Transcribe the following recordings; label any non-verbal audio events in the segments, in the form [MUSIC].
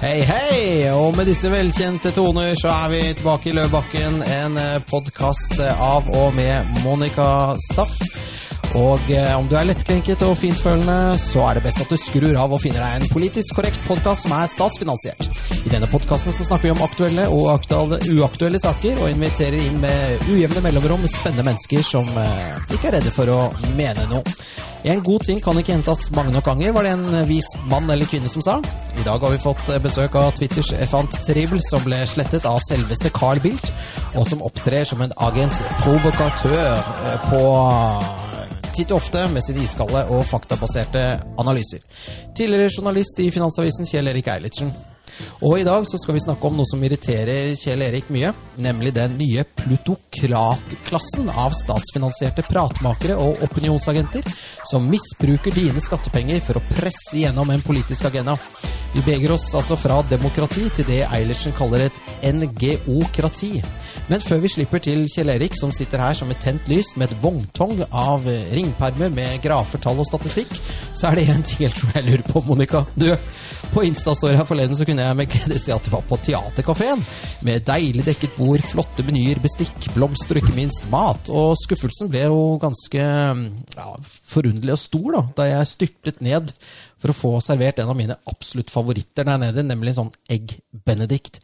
Hei, hei! Og med disse velkjente toner så er vi tilbake i Løvbakken. En podkast av og med Monica Staff. Og eh, om du er lettkrenket og fintfølende, så er det best at du skrur av og finner deg en politisk korrekt podkast som er statsfinansiert. I denne podkasten snakker vi om aktuelle og aktuelle, uaktuelle saker, og inviterer inn med ujevne mellomrom spennende mennesker som eh, ikke er redde for å mene noe. En god ting kan ikke gjentas mange nok ganger, var det en vis mann eller kvinne som sa. I dag har vi fått besøk av Twitters Efant Tribel, som ble slettet av selveste Carl Bildt, og som opptrer som en agent provokatør eh, på titt ofte med sine iskalde og faktabaserte analyser. Tidligere journalist i Finansavisen Kjell Erik Eilertsen. Og i dag så skal vi snakke om noe som irriterer Kjell Erik mye, nemlig den nye plutokratklassen av statsfinansierte pratmakere og opinionsagenter som misbruker dine skattepenger for å presse gjennom en politisk agenda. Vi beger oss altså fra demokrati til det Eilertsen kaller et NGO-krati. Men før vi slipper til Kjell Erik, som sitter her som et tent lys med et vogntong av ringpermer med grafer, tall og statistikk, så er det en ting jeg tror jeg lurer på, Monica. Du, på Instastory forleden så kunne jeg med glede si at du var på Theatercaféen. Med deilig dekket bord, flotte menyer, bestikk, blomster og ikke minst mat. Og skuffelsen ble jo ganske ja, forunderlig og stor da, da jeg styrtet ned for å få servert en av mine absolutt favoritter der nede, nemlig sånn egg benedict.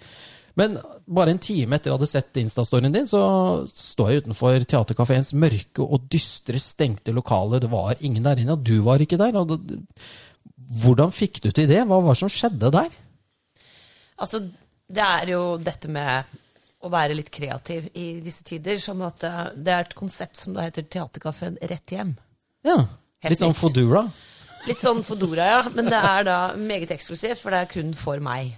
Men bare en time etter jeg hadde sett Insta-storyen din, så står jeg utenfor Theatercaféens mørke og dystre, stengte lokale. Det var ingen der inne, og du var ikke der. Hvordan fikk du til det? Hva var det som skjedde der? Altså, det er jo dette med å være litt kreativ i disse tider. Sånn at det er et konsept som da heter Theatercaféen Rett hjem. Ja, Litt sånn Fodura? Litt sånn Fodora, ja. Men det er da meget eksklusivt, for det er kun for meg.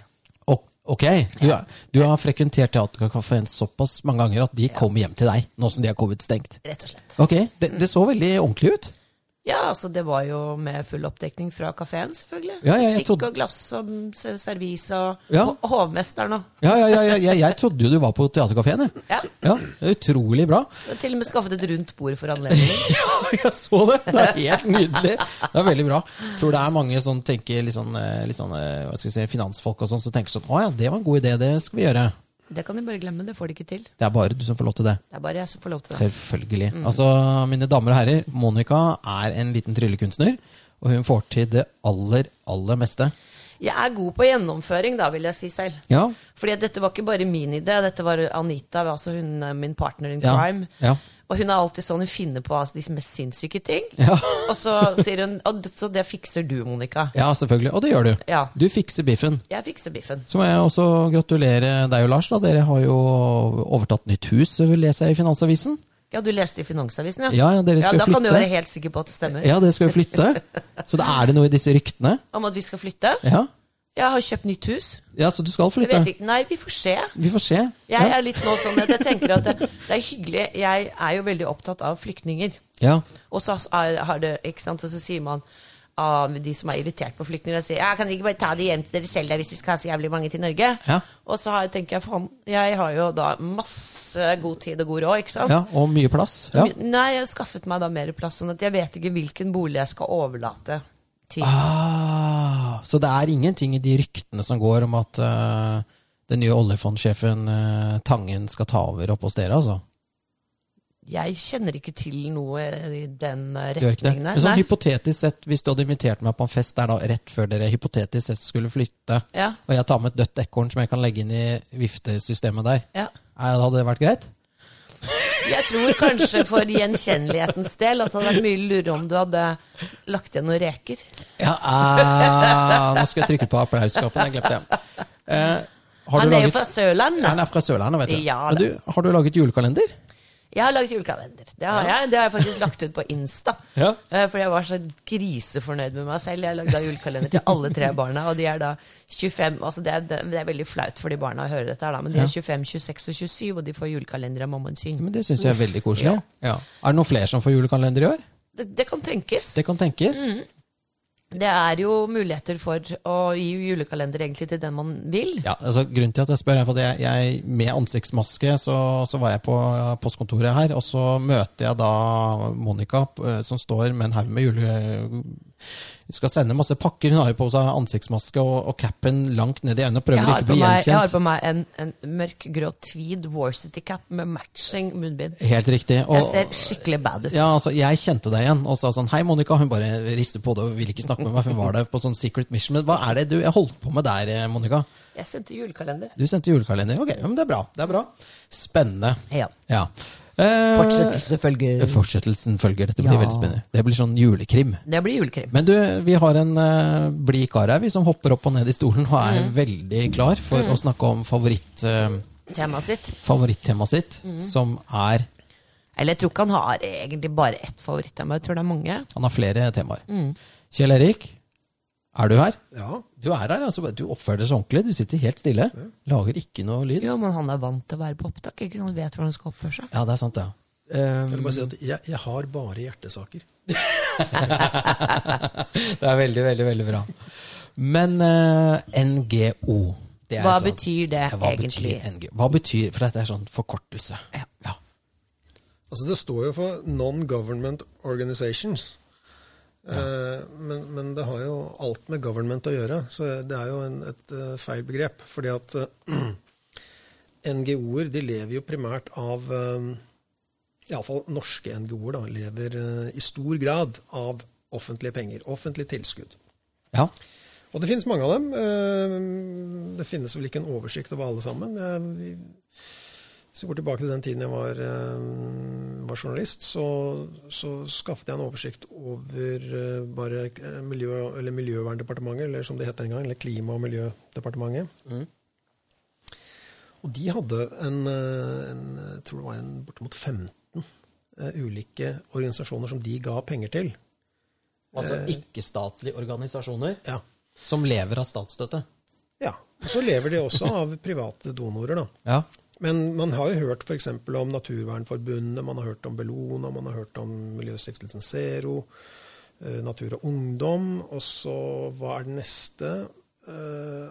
Ok, du, du har frekventert Theatercaféen såpass mange ganger at de kommer hjem til deg nå som de har covid-stengt? Rett og slett. Ok, det, det så veldig ordentlig ut. Ja, altså det var jo med full oppdekning fra kafeen, selvfølgelig. Ja, ja, Stikk og glass og servis og ja. hovmesteren og Ja, ja, ja, ja, jeg trodde jo du var på teaterkafeen, jeg. Ja. ja. Utrolig bra. Du har til og med skaffet et rundt bord for anledningen. [LAUGHS] ja, jeg så det! Det er helt nydelig. Det er veldig bra. Jeg tror det er mange som tenker litt sånn, litt sånn hva skal vi si, finansfolk og sånn, som tenker sånn Å ja, det var en god idé, det skal vi gjøre. Det kan de bare glemme. Det får de ikke til. Det er bare du som får lov til det. Det er bare jeg som får lov til det. Selvfølgelig. Mm. Altså, mine damer og herrer, Monica er en liten tryllekunstner, og hun får til det aller, aller meste. Jeg er god på gjennomføring, da, vil jeg si selv. Ja. Fordi dette var ikke bare min idé, dette var Anita, altså hun, min partner in ja. crime. Ja. Og hun er alltid sånn, hun finner på altså, de mest sinnssyke ting. Ja. og så sier hun og så det fikser du, Monica. Ja, selvfølgelig. Og det gjør du. Ja. Du fikser biffen. Jeg fikser biffen. Så må jeg også gratulere deg og Lars. da. Dere har jo overtatt nytt hus, leser jeg i Finansavisen. Ja, du leste i Finansavisen, ja? Ja, ja dere skal ja, Da flytte. kan du være helt sikker på at det stemmer. Ja, dere skal jo flytte. [LAUGHS] Så da er det noe i disse ryktene? Om at vi skal flytte? Ja. Jeg har kjøpt nytt hus. Ja, Så du skal Jeg flytte? vet ikke. Nei, vi får se. Vi får se. Jeg ja. er litt nå sånn at jeg tenker at det, det er hyggelig. Jeg er jo veldig opptatt av flyktninger. Ja. Og så har det, ikke sant, og så sier man av de som er irritert på flyktninger, og sier ja, kan dere ikke bare ta de hjem til dere selv hvis de skal ha så jævlig mange til Norge? Ja. Og så har, tenker jeg faen, jeg har jo da masse god tid og god råd, ikke sant? ja. Og mye plass. Ja. Nei, jeg har skaffet meg da mer plass, sånn at jeg vet ikke hvilken bolig jeg skal overlate til. Ah, så det er ingenting i de ryktene som går om at uh, den nye oljefondsjefen uh, Tangen skal ta over oppe hos dere, altså? Jeg kjenner ikke til noe i den eh, retningen der. sånn hypotetisk sett, hvis du hadde invitert meg på en fest der da rett før dere hypotetisk sett skulle flytte, Ja, og jeg tar med et dødt ekorn som jeg kan legge inn i viftesystemet der, ja. hadde det vært greit? Jeg tror kanskje for gjenkjennelighetens del at det hadde vært mye lurere om du hadde lagt igjen noen reker. Ja, ah, Nå skal jeg trykke på applausknappen, jeg glemte det. Eh, Han er er jo fra Sørlandet. han er fra Sørlandet, vet du. Ja, Men du, har du laget julekalender? Jeg har laget julekalender. Det har jeg. Det har jeg faktisk lagt ut på Insta. Ja. Eh, Fordi jeg var så grisefornøyd med meg selv. Jeg lagde julekalender til alle tre barna, og de er da 25 altså det, er, det er veldig flaut for de barna å høre dette, her da, men de er 25, 26 og 27, og de får julekalender av mammaen sin. Men det syns jeg er veldig koselig. Ja. Er det noen flere som får julekalender i år? Det, det kan tenkes. Det kan tenkes. Mm. Det er jo muligheter for å gi julekalender egentlig til den man vil. Ja, altså Grunnen til at jeg spør, er for at jeg, jeg med ansiktsmaske så, så var jeg på postkontoret her, og så møter jeg da Monica eh, som står med en haug med jule, Hun skal sende masse pakker. Hun har jo på seg ansiktsmaske og, og capen langt ned i øynene prøver ikke å bli meg, jeg har på meg en, en mørkgrå tweed varsity cap med matching munnbind. Helt riktig. Og, Jeg ser skikkelig bad ut. ja, altså, jeg kjente deg igjen og sa sånn Hei, Monica. Hun bare rister på det og ville ikke snakke med meg. for Hun var der på sånn secret mission. Men hva er det du jeg holdt på med der, eh, Monica? Jeg sendte julekalender. Du sendte julekalender. Ok, men det er bra. Det er bra. Spennende. Ja. Ja. Eh, Fortsettelse følger. Fortsettelsen følger. Dette blir Ja. veldig spennende. Det blir sånn julekrim. Det blir julekrim. Men du, vi har en uh, blid kar her, vi som hopper opp og ned i stolen og er Mm. veldig klar for å snakke om favoritt, uh, Temaet sitt. favorittemaet sitt, Mm. som er Eller jeg tror ikke han har egentlig bare ett favorittema. Jeg tror det er mange. Han har flere temaer. Mm. Kjell Erik, er du her? Ja, Du er her, altså. Du oppfører deg så ordentlig. Du sitter helt stille. Lager ikke noe lyd. Jo, men han er vant til å være på opptak. ikke sant? Han vet hvordan han skal oppføre seg. Ja, det er sant, ja. jeg Um, bare si at jeg, jeg har bare hjertesaker. [LAUGHS] [LAUGHS] det er veldig, veldig, veldig bra. Men uh, NGO det er Hva sånn, betyr det hva egentlig? Betyr NGO? Hva betyr For dette er sånn forkortelse. Ja. ja. Altså Det står jo for Non-Government Organizations. Eh, men, men det har jo alt med government å gjøre, så det er jo en, et eh, feil begrep. Fordi at [CLEARS THROAT] uh, NGO-er de lever jo primært av Iallfall norske NGO-er da, lever eh, i stor grad av offentlige penger. Offentlig tilskudd. ja. Og det finnes mange av dem. Eh, Det finnes vel ikke en oversikt over alle sammen. Jeg, hvis vi går tilbake til den tiden jeg var, eh, var journalist, så, så skaffet jeg en oversikt over eh, bare eh, miljø, eller Miljøverndepartementet, eller som det het den gang, eller Klima- og miljødepartementet. Mm. Og de hadde en, en jeg tror det var en bortimot 15 eh, ulike organisasjoner som de ga penger til. Altså ikke-statlige organisasjoner Ja. som lever av statsstøtte. ja. Og så lever de også av private donorer, da. Ja. Men man har jo hørt f.eks. om Naturvernforbundet, man har hørt om Bellona, man har hørt om Miljøstiftelsen Zero, eh, Natur og Ungdom, og så hva er det neste? Eh,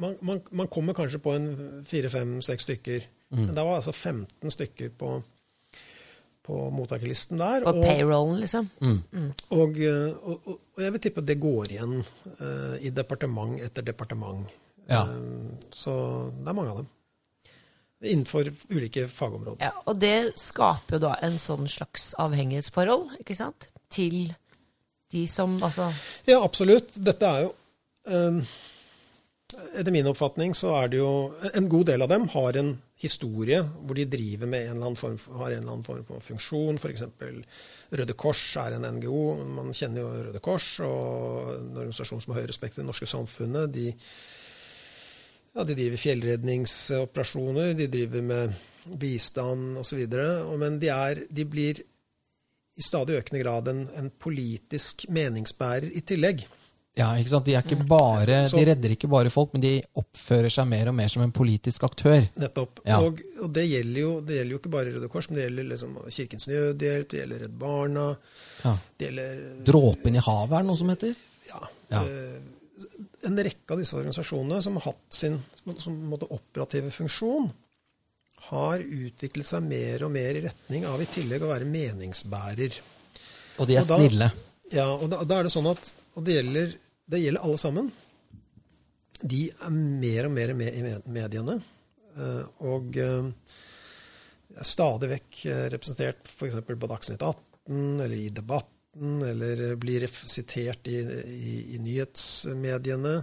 man, man, man kommer kanskje på en fire-fem-seks stykker. Men det var altså 15 stykker på, på mottakerlisten der. På og- payrollen, liksom. og, eh, og, og og jeg vil tippe at det går igjen eh, i departement etter departement. Ja. Eh, så det er mange av dem. Innenfor ulike fagområder. Ja, og det skaper jo da en sånn slags avhengighetsforhold, ikke sant? Til de som altså Ja, absolutt. Dette er jo um, Etter min oppfatning så er det jo En god del av dem har en historie hvor de driver med en eller annen form, har en eller annen form for funksjon. F.eks. Røde Kors er en NGO. Man kjenner jo Røde Kors, og en organisasjon som har høy respekt i det norske samfunnet. De, ja, de driver fjellredningsoperasjoner, de driver med bistand osv. Men de, er, de blir i stadig økende grad en, en politisk meningsbærer i tillegg. ja, ikke sant? De, er ikke bare, Så- de redder ikke bare folk, men de oppfører seg mer og mer som en politisk aktør. Nettopp. Ja. Og, og det, gjelder jo, det gjelder jo ikke bare Røde Kors, men det gjelder liksom Kirkens Nødhjelp, det gjelder Redd Barna, Ja. det gjelder Dråpen i havet er det noe som heter? ja, Ja. En rekke av disse organisasjonene som har hatt sin som, måte, operative funksjon, har utviklet seg mer og mer i retning av i tillegg å være meningsbærer. Og de er Og da- snille. Ja, og da, da er det sånn at Og det gjelder, det gjelder alle sammen. De er mer og mer med i mediene. eh, Og eh, er stadig vekk eh, representert f.eks. på Dagsnytt 18 eller i Debatten, eller blir sitert i, i, i nyhetsmediene.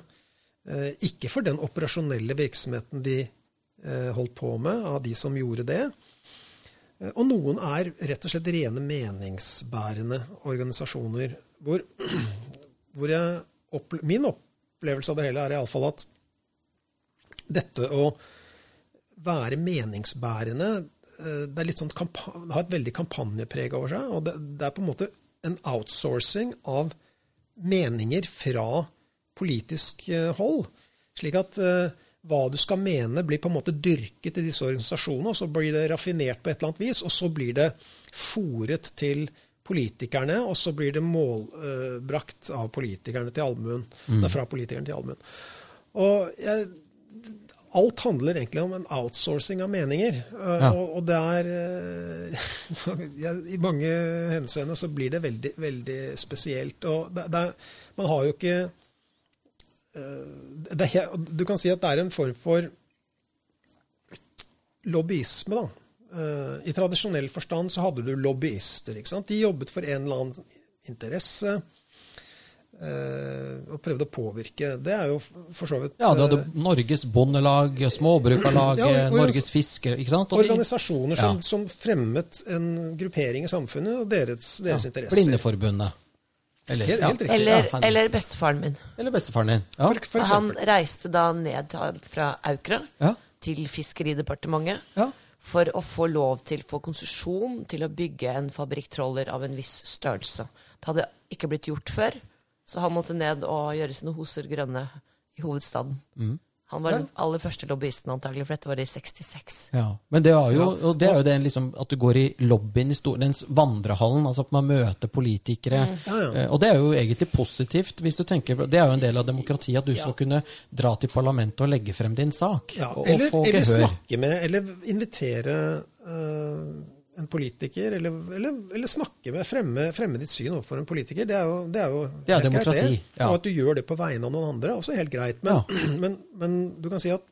Eh, Ikke for den operasjonelle virksomheten de eh, holdt på med, av de som gjorde det. Eh, Og noen er rett og slett rene meningsbærende organisasjoner. Hvor, [CLEARS THROAT] hvor opple min opplevelse av det hele er iallfall at dette å være meningsbærende eh, det, sånn det har et veldig kampanjepreg over seg. Og det, det er på en måte en outsourcing av meninger fra politisk eh, hold. Slik at eh, hva du skal mene, blir på en måte dyrket i disse organisasjonene, og så blir det raffinert på et eller annet vis, og så blir det fòret til politikerne, og så blir det målbrakt av politikerne til allmuen. Er fra politikerne til allmuen. Og jeg, alt handler egentlig om en outsourcing av meninger. Uh, Ja. og, og det er [LAUGHS] uh, I mange henseende så blir det veldig, veldig spesielt. Og det, det man har jo ikke uh, det Du kan si at det er en form for lobbyisme, da. Eh, I tradisjonell forstand så hadde du lobbyister. ikke sant? De jobbet for en eller annen interesse eh, og prøvde å påvirke. Det er jo for så vidt Ja, du hadde eh, Norges Bondelag, Småbrukarlaget, Ja, Norges Fisker, ikke sant? Og organisasjoner som, Ja. som fremmet en gruppering i samfunnet og deres, deres ja, interesser. Blindeforbundet. Eller, Helt- ja. helt. Eller, Ja, eller bestefaren min. eller bestefaren din. Ja. For, for Han reiste da ned fra Aukra Ja. til Fiskeridepartementet Ja. for å få lov til få konsesjon til å bygge en fabrikktroller av en viss størrelse. Det hadde ikke blitt gjort før, så han måtte ned og gjøre sine hoser grønne i hovedstaden. Mm. Han var den aller første lobbyisten, antagelig, for dette var i 66. Ja, men det er jo, og det er jo det liksom, at du går i lobbyen i stor, den vandrehallen, altså at man møter politikere. Ja, ja. Eh, Og det er jo egentlig positivt, hvis du tenker Det er jo en del av demokratiet at du skal kunne dra til parlamentet og legge frem din sak. Ja, og, og eller, få eller gehør. snakke med, eller invitere eh, en politiker, eller, eller, eller snakke med, fremme, fremme ditt syn overfor en politiker. Det er jo, det er jo Det er helt greit, demokrati, det. ja. Og at du gjør det på vegne av noen andre, er også helt greit. Men, [CLEARS THROAT] men, men du kan si at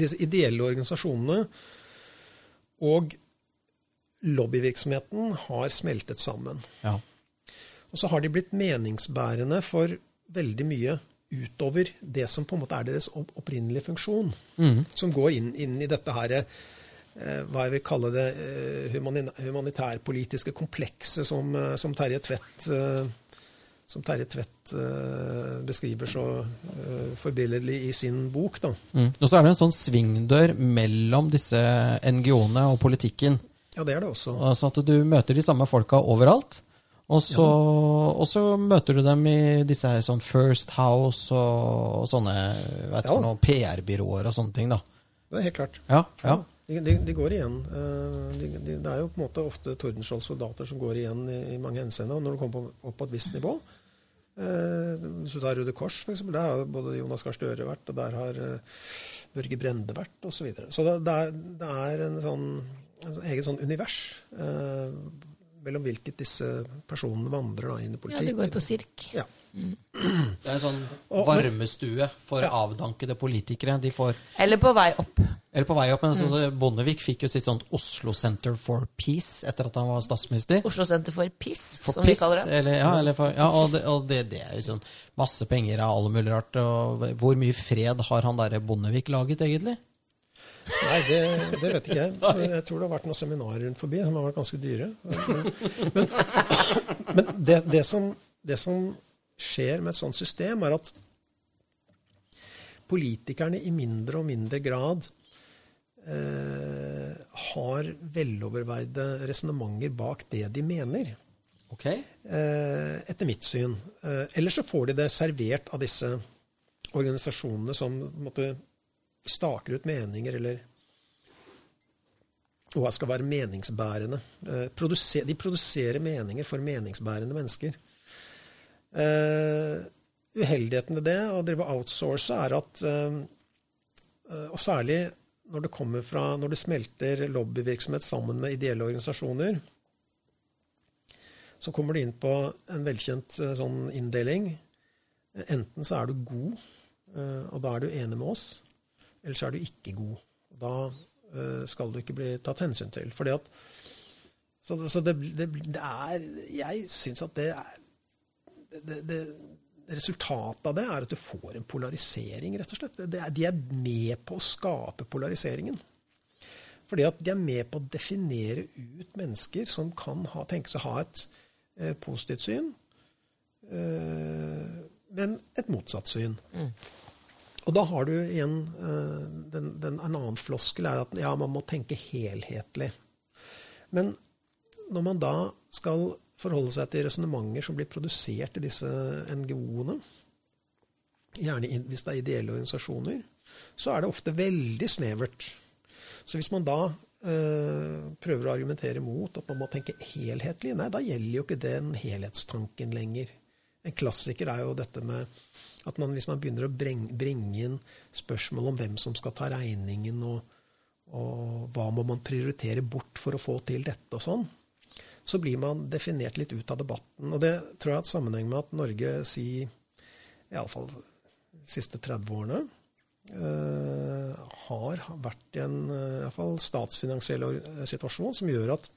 disse ideelle organisasjonene og lobbyvirksomheten har smeltet sammen. Ja. Og så har de blitt meningsbærende for veldig mye utover det som på en måte er deres opprinnelige funksjon. Mm. Som går inn, inn i dette her, hva jeg vil kalle det eh, humanitærpolitiske komplekset som, eh, som Terje Tvedt eh, som Terje Tvedt eh, beskriver så eh, forbilledlig i sin bok. Mm. Og så er det en sånn svingdør mellom disse NGO-ene og politikken. Ja, det er det også. Altså at du møter de samme folka overalt. Og så, og så møter du dem i disse her sånn First House og, og sånne Ja. PR-byråer og sånne ting. da. Det er helt klart. Ja, ja. De, de, de går igjen. Eh, De, de, det er jo på en måte ofte Tordenskjold-soldater som går igjen i, i mange henseender. Når du kommer på, opp på et visst nivå eh, Hvis du tar Røde Kors, eksempel, der har både Jonas Gahr Støre vært, og der har eh, Børge Brende vært, osv. Så, videre. så det, det, er, det er en sånn en sånn eget sånn univers eh, mellom hvilket disse personene vandrer da, inn i Ja, det går på sirk. Ja. Det er en sånn varmestue for avdankede politikere. De får, Eller på vei opp. eller på vei opp, men altså, Bondevik fikk jo sitt sånt Oslo Center for Peace etter at han var statsminister. Oslo Center for Piss, For som vi kaller det. Eller, ja, eller for, ja, og, det, og det, det er jo sånn masse penger av alle mulig rart. Og hvor mye fred har han derre Bondevik laget, egentlig? Nei, det, det vet ikke jeg. Men Jeg tror det har vært noen seminarer rundt forbi som har vært ganske dyre. Men, men det, det, som, det som skjer med et sånt system, er at politikerne i mindre og mindre grad eh, har veloverveide resonnementer bak det de mener. Ok. Eh, etter mitt syn. Eh, Eller så får de det servert av disse organisasjonene som måtte, staker ut meninger, eller hva skal være meningsbærende. Eh, de produserer meninger for meningsbærende mennesker. Eh, uheldigheten ved det, å drive outsource, er at eh, Og særlig når det kommer fra Når det smelter lobbyvirksomhet sammen med ideelle organisasjoner, så kommer du inn på en velkjent eh, sånn inndeling. Enten så er du god, og da er du enig med oss, eller så er du ikke god. Da skal du ikke bli tatt hensyn til. Fordi at Så, så det, det, det er Jeg syns at det er det, det, Resultatet av det er at du får en polarisering, rett og slett. Det er, de er med på å skape polariseringen. Fordi at de er med på å definere ut mennesker som kan ha, tenke seg å ha et eh, positivt syn, eh, men et motsatt syn. Og da har du igjen eh, den, den, En annen floskel er at ja, man må tenke helhetlig. Men når man da skal forholde seg til resonnementer som blir produsert i disse NGO-ene, gjerne hvis det er ideelle organisasjoner, så er det ofte veldig snevert. Så hvis man da øh, prøver å argumentere mot at man må tenke helhetlig, nei, da gjelder jo ikke den helhetstanken lenger. En klassiker er jo dette med at man, hvis man begynner å bringe, bringe inn spørsmål om hvem som skal ta regningen, og, og hva må man prioritere bort for å få til dette og sånn, så blir man definert litt ut av debatten. Og det tror jeg har sammenheng med at Norge si iallfall de siste 30 årene uh, har vært i en uh, i statsfinansiell situasjon som gjør at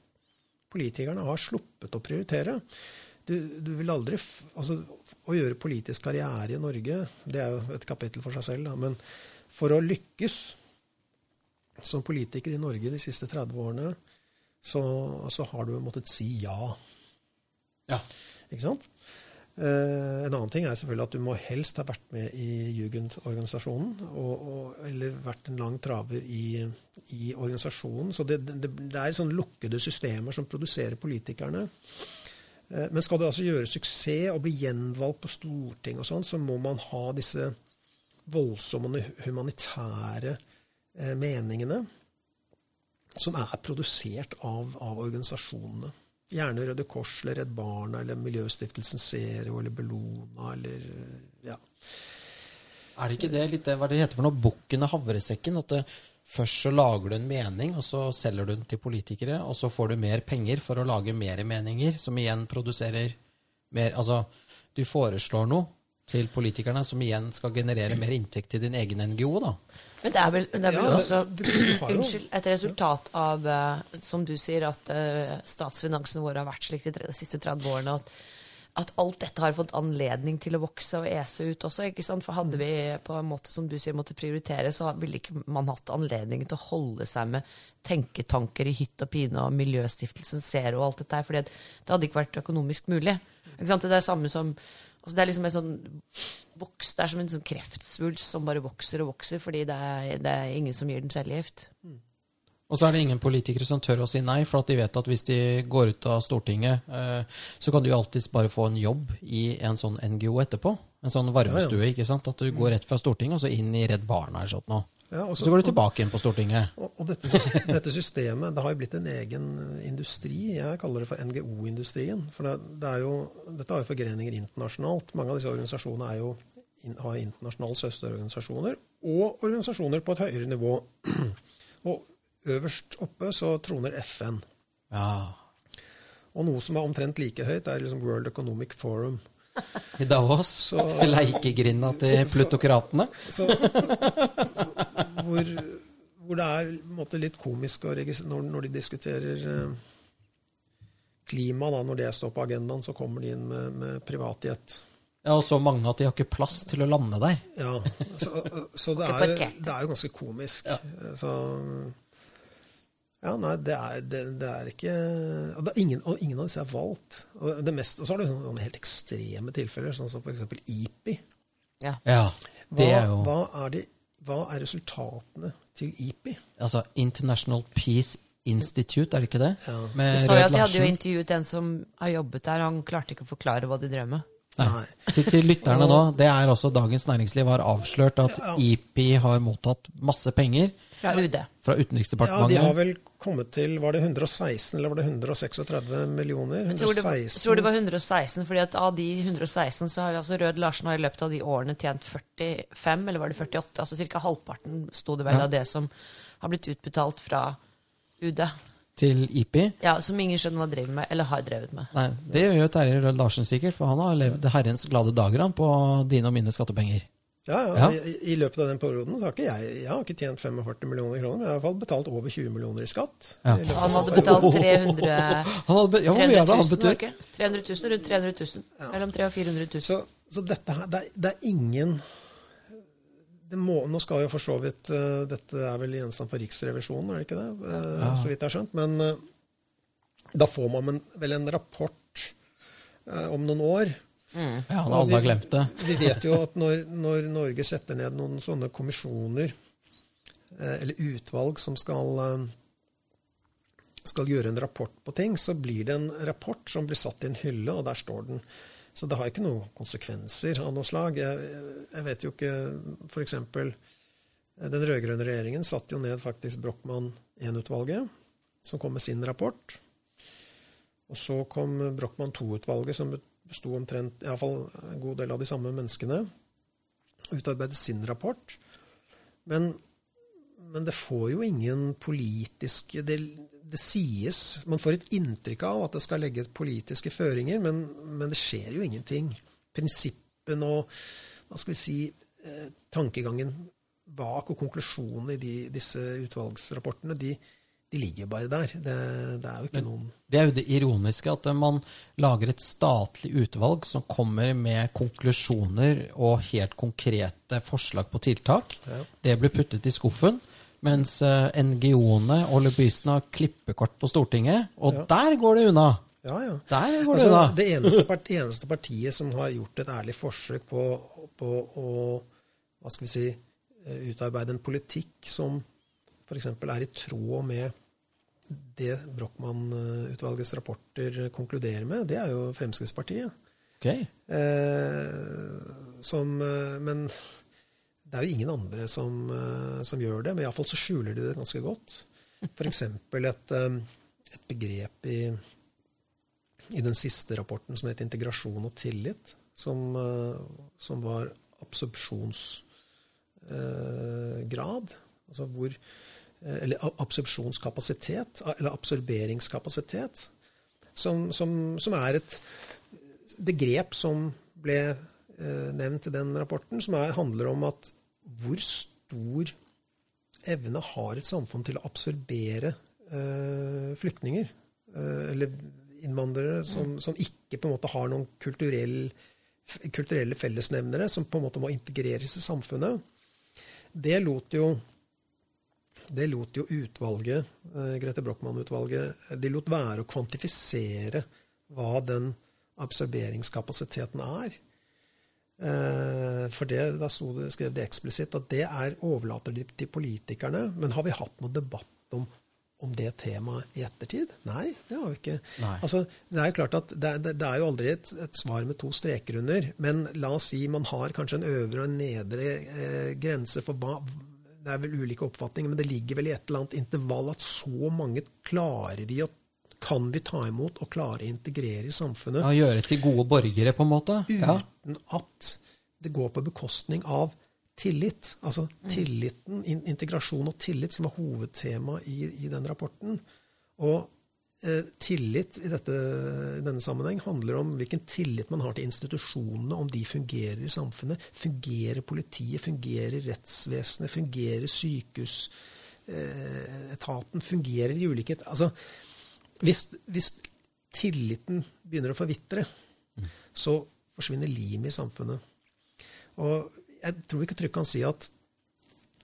politikerne har sluppet å prioritere. Du, du vil aldri altså, Å gjøre politisk karriere i Norge, det er jo et kapittel for seg selv, da, men for å lykkes som politiker i Norge de siste 30 årene, så, så har du måttet si ja. Ja. Ikke sant? Uh, en annen ting er selvfølgelig at du må helst ha vært med i Jugendorganisasjonen, eller vært en lang traver i, i organisasjonen. Så det, det, det er sånn lukkede systemer som produserer politikerne. Uh, men skal du altså gjøre suksess og bli gjenvalgt på Stortinget og sånn, så må man ha disse voldsomme humanitære uh, meningene som er produsert av, av, organisasjonene. Gjerne Røde Kors eller Redd Barna eller Miljøstiftelsen Zero eller Bellona eller ja. Er det ikke det litt hva det heter for noe? Bukken og havresekken? At det, først så lager du en mening, og så selger du den til politikere, og så får du mer penger for å lage mer meninger, som igjen produserer mer Altså, du foreslår noe til politikerne som igjen skal generere mer inntekt til din egen NGO, da. Men det er vel, det er vel ja, også unnskyld, et resultat av, uh, som du sier, at uh, statsfinansene våre har vært slik de, de siste 30 årene. at at alt dette har fått anledning til å vokse og ese ut også. ikke sant? For hadde vi på en måte som du sier, måtte prioritere, så ville ikke man hatt anledning til å holde seg med tenketanker i hytt og pine og Miljøstiftelsen Zero og alt dette her, for det hadde ikke vært økonomisk mulig. Ikke sant? Det er samme som altså Det er liksom en sånn voks, det er som en sånn kreftsvulst som bare vokser og vokser fordi det er, det er ingen som gir den cellegift. Mm. Og så er det ingen politikere som tør å si nei, for at de vet at hvis de går ut av Stortinget, eh, så kan du jo alltids bare få en jobb i en sånn NGO etterpå. En sånn varmestue. Ja, ja. ikke sant? At du går rett fra Stortinget og så inn i Redd Barna eller sånt noe. Ja, også, så går du tilbake inn på Stortinget. Og, og dette, dette, systemet det har jo blitt en egen industri. Jeg kaller det for NGO-industrien. For det, det jo, dette har jo forgreninger internasjonalt. Mange av disse organisasjonene jo, har internasjonale søsterorganisasjoner, og organisasjoner på et høyere nivå. [CLEARS THROAT] Og Øverst oppe så troner FN. Ja. Og noe som er omtrent like høyt, er liksom World Economic Forum. I Davos? Så, [LAUGHS] Leikegrinda til plutokratene? Så, så, hvor, hvor, det er måte, litt komisk når, når, de diskuterer eh, klima, da, når det står på agendaen, så kommer de inn med, med privatjet. Ja, Og så mange at de har ikke plass til å lande der. Ja, Så, så det, er, det, er, jo ganske komisk. Ja. Så ja, nei, det er, det, det er ikke og, det er ingen, og, ingen, av disse er valgt. Og, det mest, og så har du sånne, sånne helt ekstreme tilfeller, sånn som f.eks. IPI. Ja. ja det hva, er jo... hva, er de, hva er resultatene til IPI? Altså International Peace Institute, er det ikke det? Ja. Med du sa jo at de hadde jo intervjuet en som har jobbet der, han klarte ikke å forklare hva de drev med. Nei. Til, til, lytterne nå, det er også Dagens Næringsliv har avslørt at IPI har mottatt masse penger fra UD. Fra Utenriksdepartementet. Ja, de har vel kommet til Var det 116 eller var det 136 millioner? 116. Jeg tror, det, jeg tror det var 116, fordi at av de 116 så har altså Rød Larsen har i løpet av de årene tjent 45, eller var det 48? Altså ca. halvparten sto det vel ja. av det som har blitt utbetalt fra UD til IPI. Ja, Som ingen skjønner hva driver med, eller har drevet med. Nei, Det gjør Terje Rød Larsen sikkert, for han har levd herrens glade dager på dine og mine skattepenger. Ja, ja. ja. I, I, løpet av den perioden så har ikke jeg, jeg har ikke tjent 45 millioner kroner. Men jeg har i hvert fall betalt over 20 millioner i skatt. Ja. I han hadde betalt 300 [LAUGHS] han hadde, ja, 300 000, han var ikke? 300 000, rundt 300 000. Mellom 300 og 400 000. Så, så dette her, det er, det er ingen må, nå skal jo for så vidt uh, Dette er vel gjenstand for Riksrevisjonen, er det ikke det? Uh, ja. Så vidt jeg har skjønt. Men uh, da får man en, vel en rapport om noen år. Mm. Ja, han alle har glemt det. vi vet jo at når, når, Norge setter ned noen sånne kommisjoner, eller utvalg, som skal, skal gjøre en rapport på ting, så blir det en rapport som blir satt i en hylle, og der står den. Så det har ikke noen konsekvenser av noe slag. Jeg, jeg vet jo ikke F.eks. den rød-grønne regjeringen satte jo ned faktisk Brochmann 1-utvalget, som kom med sin rapport. Og så kom Brochmann 2-utvalget, som besto omtrent iallfall en god del av de samme menneskene. Utarbeidet sin rapport. Men, men det får jo ingen politiske det, det, sies Man får et inntrykk av at det skal legges politiske føringer, men, men det skjer jo ingenting. Prinsippen og hva skal vi si, eh, tankegangen bak og konklusjonen i de, disse utvalgsrapportene, de, de ligger bare der. Det, det, er jo ikke noen Det er jo det ironiske, at man lager et statlig utvalg som kommer med konklusjoner og helt konkrete forslag på tiltak. Ja. Det blir puttet i skuffen. Mens uh, NGO-ene og lobbyistene har klippekort på Stortinget, og ja. der går det unna. Ja, ja. Der går det, altså, unna. det eneste, part, eneste, partiet som har gjort et ærlig forsøk på, på å hva skal vi si, eh, utarbeide en politikk som f.eks. er i tråd med det Brochmann-utvalgets rapporter konkluderer med, det er jo Fremskrittspartiet. Okay. Eh, som, eh, men det er jo ingen andre som, eh, som gjør det. Men iallfall så skjuler de det ganske godt. F.eks. Et, eh, et begrep i, i, den siste rapporten som het 'integrasjon og tillit', som, som var absorpsjonsgrad. Altså hvor Eh, eller absorpsjonskapasitet, eller absorberingskapasitet, som, som, som, er et begrep som ble eh, nevnt i den rapporten, som er, handler om at hvor stor evne har et samfunn til å absorbere eh, flyktninger, eh, eller innvandrere, som, som, ikke på en måte har noen kulturell, kulturelle fellesnevnere, som på en måte må integreres i samfunnet. Det lot jo det lot jo utvalget, eh, Grete Brochmann-utvalget, de lot være å kvantifisere hva den absorberingskapasiteten er. Eh, for det, da det, skrev de eksplisitt at det er overlater de til politikerne. Men har vi hatt noe debatt om, om det temaet i ettertid? Nei, det har vi ikke. Altså, det er jo klart at det, det, det er jo aldri et, et, svar med to streker under. Men la oss si man har kanskje en øvre og en nedre eh, grense for hva det er vel ulike oppfatninger, men det ligger vel i et eller annet intervall at så mange klarer de å kan vi ta imot og klare å integrere i samfunnet. Ja, Gjøre til gode borgere, på en måte? Uten at det går på bekostning av tillit. Altså tilliten, integrasjon og tillit, som var hovedtema i, i den rapporten. Og tillit i, dette, i, denne sammenheng handler om hvilken tillit man har til institusjonene, om de fungerer i samfunnet. Fungerer politiet, fungerer rettsvesenet, fungerer sykehusetaten, eh, fungerer i ulikhet Altså, hvis, hvis, tilliten begynner å forvitre, mm. så forsvinner limet i samfunnet. Og jeg tror ikke trygt kan si at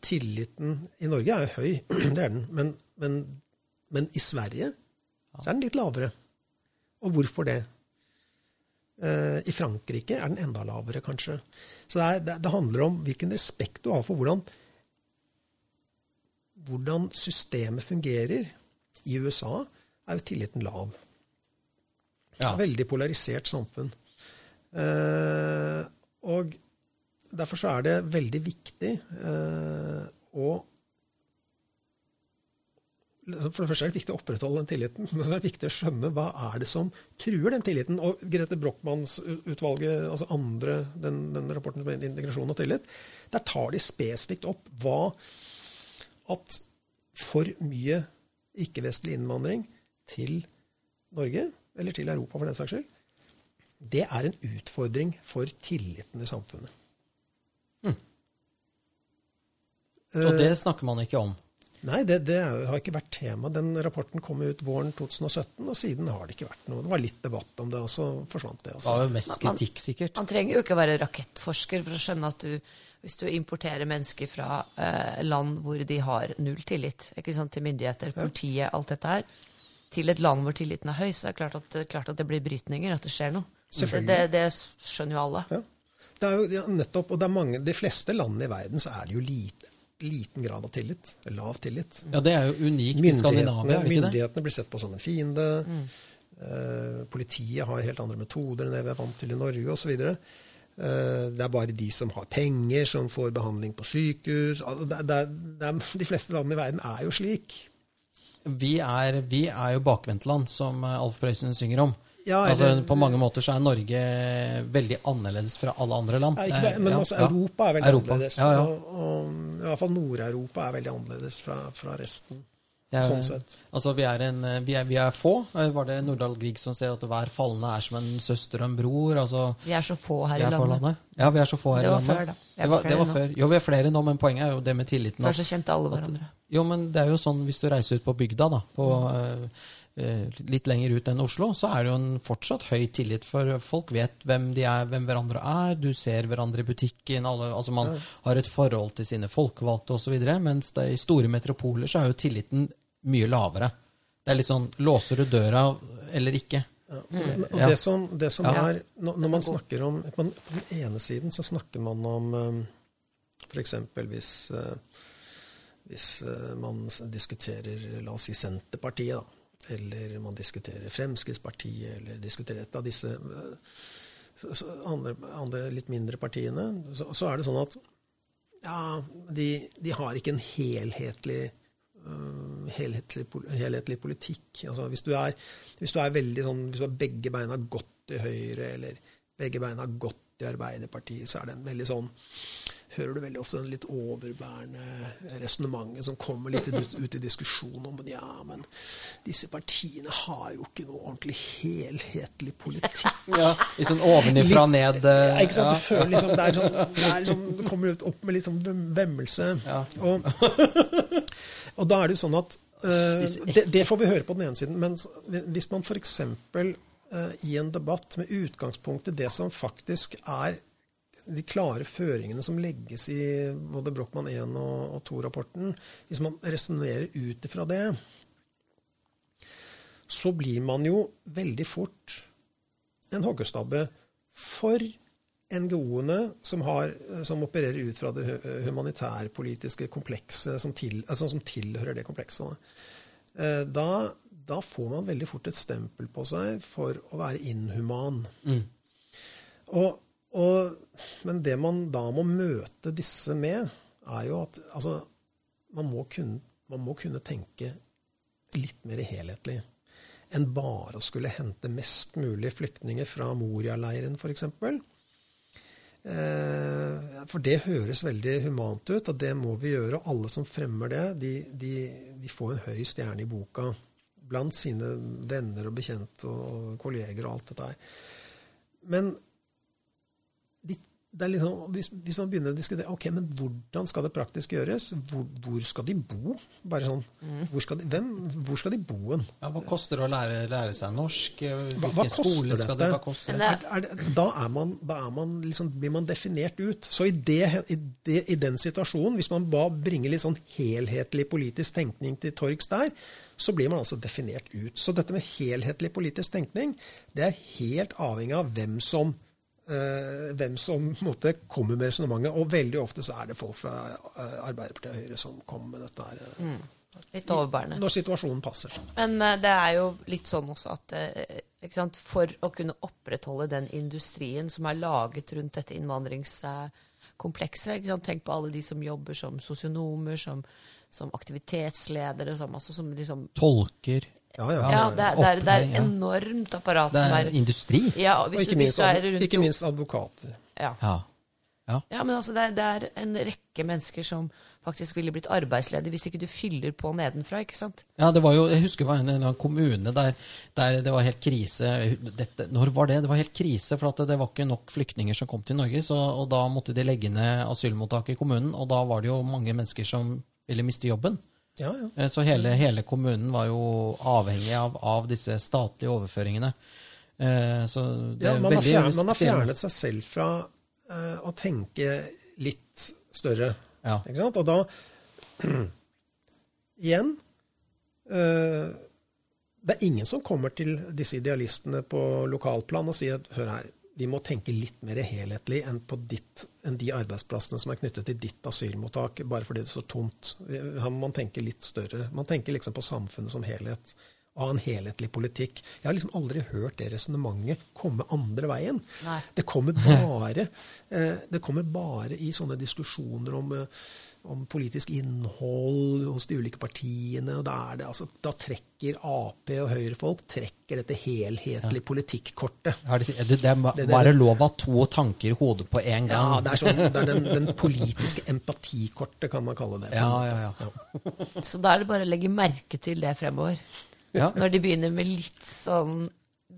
tilliten i Norge er høy, [CLEARS THROAT] det er den, men, men, men i Sverige så er den litt lavere. Og hvorfor det? Uh, I Frankrike er den enda lavere, kanskje. Så det, er, det, handler om hvilken respekt du har for hvordan, hvordan systemet fungerer. I USA er jo tilliten lav. Ja. Veldig polarisert samfunn. Uh, og derfor så er det veldig viktig uh, å for det første er det viktig å opprettholde den tilliten, men det er viktig å skjønne hva er det som truer den tilliten. Og Grete Brochmanns-utvalget, altså andre, den, den rapporten om integrasjon og tillit, der tar de spesifikt opp hva at for mye ikke-vestlig innvandring til Norge, eller til Europa for den saks skyld, det er en utfordring for tilliten i samfunnet. Mm. Og det snakker man ikke om? Nei, det, det, har ikke vært tema. Den rapporten kom ut våren 2017, og siden har det ikke vært noe. Det var litt debatt om det, og så forsvant det. Også. Det var jo mest kritikk, sikkert. Man, man trenger jo ikke være rakettforsker for å skjønne at du, hvis du importerer mennesker fra eh, land hvor de har null tillit ikke sant, til myndigheter, politiet, alt dette her, til et land hvor tilliten er høy, så er det klart at, klart at det blir brytninger, at det skjer noe. Det, det, det, skjønner jo alle. Ja. Det er jo ja, nettopp, og det er mange, De fleste landene i verden så er det jo lite liten grad av tillit. Lav tillit. Ja, Det er jo unikt i Skandinavia. Myndighetene blir sett på som en fiende. Mm. Eh, politiet har helt andre metoder enn det vi er vant til i Norge osv. Eh, det er bare de som har penger, som får behandling på sykehus. Altså, det, det, det, de fleste landene i verden er jo slik. Vi er, vi er jo bakvendtland, som Alf Prøysen synger om. Ja, altså, eller- på mange måter så er Norge veldig annerledes fra alle andre land. Ikke, Eh, men ja, altså, ja. Europa er veldig Europa. annerledes. Ja, ja. Og, og i hvert fall Nord-Europa er veldig annerledes fra, fra resten. Er- sånn sett. Altså, vi er, en, vi, er, vi er få. Eh, Var det Nordahl Grieg som sier at hver falne er som en søster og en bror? Altså, Vi er så få her i landet. landet. Ja, vi er så få her i landet. før, Det var, det var før. Jo, vi er flere nå, men poenget er jo det med tilliten. Før så kjente alle hverandre. Jo, men det er jo sånn hvis du reiser ut på bygda, da, på, eh, eh, litt lenger ut enn Oslo, så er det jo en fortsatt høy tillit, for folk vet hvem de er, hvem hverandre er. Du ser hverandre i butikken. Alle, altså Man har et forhold til sine folkevalgte osv. Mens det, i store metropoler så er jo tilliten mye lavere. Det er litt sånn Låser du døra eller ikke? Og og det som, det som Ja. er når, når man snakker om På den, ene siden så snakker man om f.eks. hvis eh, hvis eh, man diskuterer la oss si Senterpartiet, da, eller man diskuterer Fremskrittspartiet, eller diskuterer et av disse eh, andre, andre litt mindre partiene, så, så er det sånn at ja, de, de har ikke en helhetlig øh, helhetlig, helhetlig politikk. Altså, hvis, du er, hvis du er veldig sånn, hvis du har begge beina godt i Høyre, eller begge beina godt i Arbeiderpartiet, så er det en veldig sånn hører du veldig ofte den litt overbærende resonnementet som kommer litt ut, i diskusjonen om at ja, men disse partiene har jo ikke noe ordentlig helhetlig politikk. Ja, Litt sånn ovenifra og ned. eh, Ja, ikke sant? ja. Du føler liksom, det er sånn, det er liksom, du kommer ut opp med litt sånn vemmelse. Ja. Og, og da er det jo sånn at uh, det, det får vi høre på den ene siden, men hvis man f.eks. Uh, i en debatt med utgangspunkt i det som faktisk er de klare føringene som legges i både Brochmann 1 og, og 2-rapporten, hvis man resonnerer ut ifra det, så blir man jo veldig fort en hoggestabbe for NGO-ene som, som opererer ut fra det hu- humanitærpolitiske komplekset som, til, altså som tilhører det komplekset. Eh, Da, da får man veldig fort et stempel på seg for å være inhuman. Og, og, men det man da må møte disse med, er jo at altså, man, må kunne, man må kunne tenke litt mer helhetlig enn bare å skulle hente mest mulig flyktninger fra Moria-leiren, f.eks. Eh, For det høres veldig humant ut, og det må vi gjøre. Og alle som fremmer det, de, de, de får en høy stjerne i boka blant sine venner og bekjente og kolleger og alt dette her. Men liksom, hvis, hvis man begynner å diskutere ok, men hvordan skal det praktisk gjøres, hvor, hvor skal de bo? Bare sånn, hvor skal de, hvem, hvor skal de bo hen? Ja, hva koster det å lære, lære seg norsk? Hvilken Hva- hva skole skal det, hva koster det? det- Er, er det, da er man, da er man liksom, blir man definert ut. Så i, det, i, det, i den situasjonen, hvis man bare bringer litt sånn helhetlig politisk tenkning til torgs der, så blir man altså definert ut. Så dette med helhetlig politisk tenkning, det er helt avhengig av hvem som eh, hvem som på en måte, kommer med resonnementet. Og veldig ofte så er det folk fra eh, Arbeiderpartiet og Høyre som kommer med dette her. eh, Litt overbærende. Når situasjonen passer. Men eh, det er jo litt sånn også at eh, ikke sant, for å kunne opprettholde den industrien som er laget rundt dette innvandringskomplekset ikke sant, Tenk på alle de som jobber som sosionomer, som, som aktivitetsledere, som, altså, som liksom Tolker. Ja, ja. Ja, det er, det er, det er enormt apparat Det som er er industri. ja, Og ikke du- minst, du er rundt ikke minst advokater. ja. Ja. ja. Ja, men altså det er, det er en rekke mennesker som faktisk ville blitt arbeidsledige hvis ikke du fyller på nedenfra, ikke sant? Ja, det var jo, Jeg husker det var en eller annen kommune der, der det var helt krise. Dette, når var det? Det var helt krise, for at det var ikke nok flyktninger som kom til Norge. Så, og Da måtte de legge ned asylmottaket i kommunen, og da var det jo mange mennesker som ville miste jobben. Ja, ja. Eh, Så hele, hele kommunen var jo avhengig av, av disse statlige overføringene. Eh, Så det Ja, man, har fjernet, man har fjernet seg selv fra uh, å tenke litt større. Ja. Ikke sant? Og da [CLEARS THROAT] Igjen uh, Det er ingen som kommer til disse idealistene på lokalplan og sier at hør her, vi må tenke litt mer helhetlig enn, på ditt, enn de arbeidsplassene som er knyttet til ditt asylmottak, bare fordi det så tomt. Man tenker litt større. Man tenker liksom på samfunnet som helhet. av en helhetlig politikk. Jeg har liksom aldri hørt det resonnementet komme andre veien. Det kommer bare, eh, det kommer bare i sånne diskusjoner om, eh, om politisk innhold hos de ulike partiene. og Da, er det, altså, da trekker Ap og Høyre-folk trekker dette helhetlige politikkortet. Det, det, det er bare lov å ha to tanker i hodet på en gang. Ja, det er, sånn, det er den, den [LAUGHS] politiske empatikortet, kan man kalle det. ja, ja. ja. Så da er det bare å legge merke til det fremover. Ja. Når de begynner med litt sånn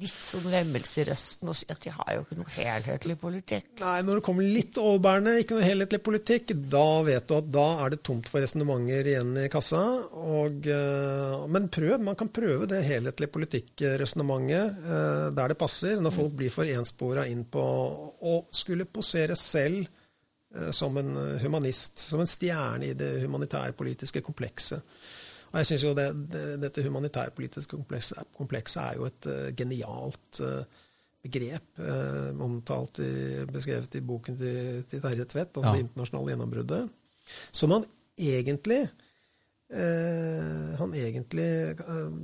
litt sånn vemmelse i røsten og si at de har jo ikke noe helhetlig politikk. Nei, når det kommer litt overbærende, ikke noe helhetlig politikk, da vet du at da er det tomt for resonnementer igjen i kassa. Og, eh, men prøv, man kan prøve det helhetlige politikkresonnementet eh, der det passer, når folk blir for enspora inn på å skulle posere selv eh, som en humanist, som en stjerne i det humanitærpolitiske komplekset. Og jeg synes jo det, det, Dette humanitærpolitiske komplekset, komplekset er jo et uh, genialt uh, begrep, uh, omtalt i, beskrevet i boken til, til Terje Tvedt, altså Ja. det internasjonale gjennombruddet, som han egentlig han egentlig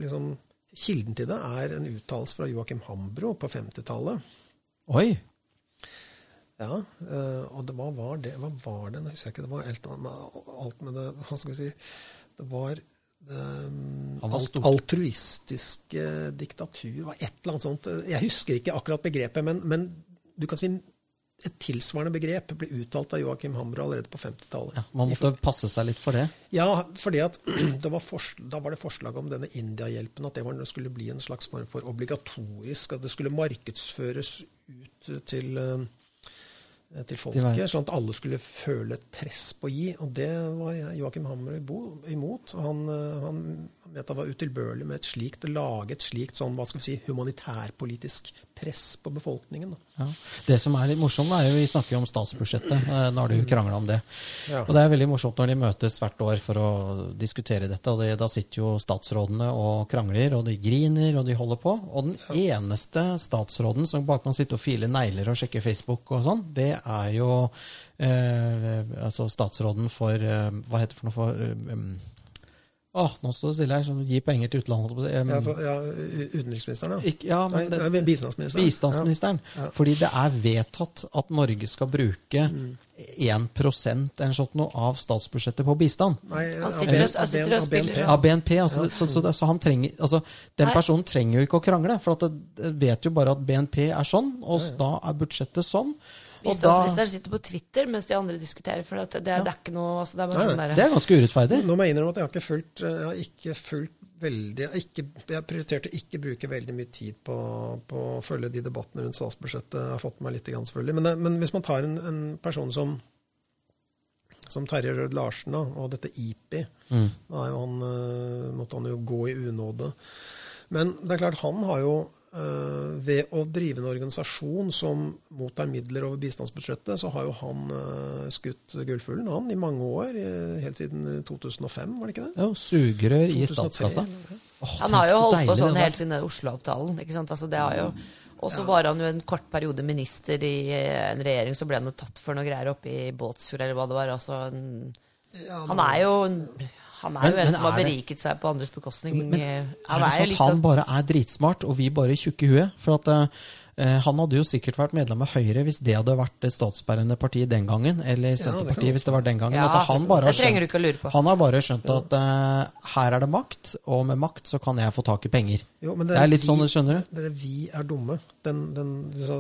liksom, Kilden til det er en uttalelse fra Joakim Hambro på 50-tallet. Oi! Ja, og det, hva var det? Hva var det? Nå husker jeg ikke. Det var alt med, alt med det Hva skal vi si Det var alt, altruistiske diktatur var et eller annet sånt. Jeg husker ikke akkurat begrepet, men, men du kan si et tilsvarende begrep ble uttalt av Joakim Hamre allerede på 50-tallet. Ja, man måtte passe seg litt for det. Ja, fordi at [CLEARS THROAT] var da var det forslag om denne India-hjelpen, at det var, det skulle bli en slags form for obligatorisk, at det skulle markedsføres ut til, eh, til Til folket, sånn at alle skulle føle et press på å gi. Og det var Joakim Hammer imot. Han, eh, han mente det var utilbørlig med et slikt, å lage et slikt sånn, hva skal vi si, humanitærpolitisk press på befolkningen. Da. Ja. Det som er litt morsomt, er jo vi snakker jo om statsbudsjettet. eh, Nå har de jo krangla om det. Ja. Og det er veldig morsomt når de møtes hvert år for å diskutere dette. og det, Da sitter jo statsrådene og krangler, og de griner, og de holder på. Og den eneste statsråden som bare kan sitte og file negler og sjekke Facebook og sånn, det er jo eh, altså statsråden for eh, Hva heter det for noe for eh, Åh, nå står det stille her. Som gir penger til utlandet. Um, Ja, for, ja, utenriksministeren, ja. ikke, ja, men det, nei, bistandsministeren. Bistandsministeren. Ja. Ja. Fordi det er vedtatt at Norge skal bruke Mm. 1 eller sånt noe av statsbudsjettet på bistand. Nei, Han av sitter B- og- han sitter og av BNP. spiller. Av BNP. Altså, så, så, så han trenger, altså, den Nei. personen trenger jo ikke å krangle, for at det, det vet jo bare at BNP er sånn, og da er budsjettet sånn. Bistandsministeren sitter på Twitter mens de andre diskuterer. For det, det, det er ikke noe altså Det er bare Nei, sånn det er ganske urettferdig. Nå må jeg innrømme at jeg har ikke fulgt, jeg har ikke fulgt veldig Jeg, ikke, jeg prioriterte ikke bruke veldig mye tid på, på å følge de debattene rundt statsbudsjettet. Jeg har fått med meg litt, grann, selvfølgelig. Men, men hvis man tar en, en person som som Terje Rød Larsen da, og dette IPI, Mm. da er jo han, eh, måtte han jo gå i unåde. Men det er klart, han har jo eh, ved å drive en organisasjon som mottar midler over bistandsbudsjettet, så har jo han eh, skutt gullfuglen, han, i mange år. eh, helt siden 2005, var det ikke det? Jo, sugerør i statskassa. Oh, Han har jo holdt på sånn det helt siden Oslo-avtalen. ikke sant? Altså, det har jo... Og så var han jo en kort periode minister i eh, en regjering, så ble han jo tatt for noe greier oppe i Båtsfjord, eller hva det var. Altså, en, Ja, han er jo en- han er Men- jo en som har er beriket seg på andres bekostning. Men men er det sånn at han sånn- bare er dritsmart, og vi bare tjukke i huet? For at eh, han hadde jo sikkert vært medlem av Høyre hvis det hadde vært det statsbærende partiet den gangen. Eller det Senterpartiet hvis det var den gangen. Ja, altså, han, bare har det skjønt, han har bare skjønt at uh, her er det makt, og med makt så kan jeg få tak i penger. Jo, men Det er litt vi, sånn, skjønner du? Dere, vi er dumme. Den, den,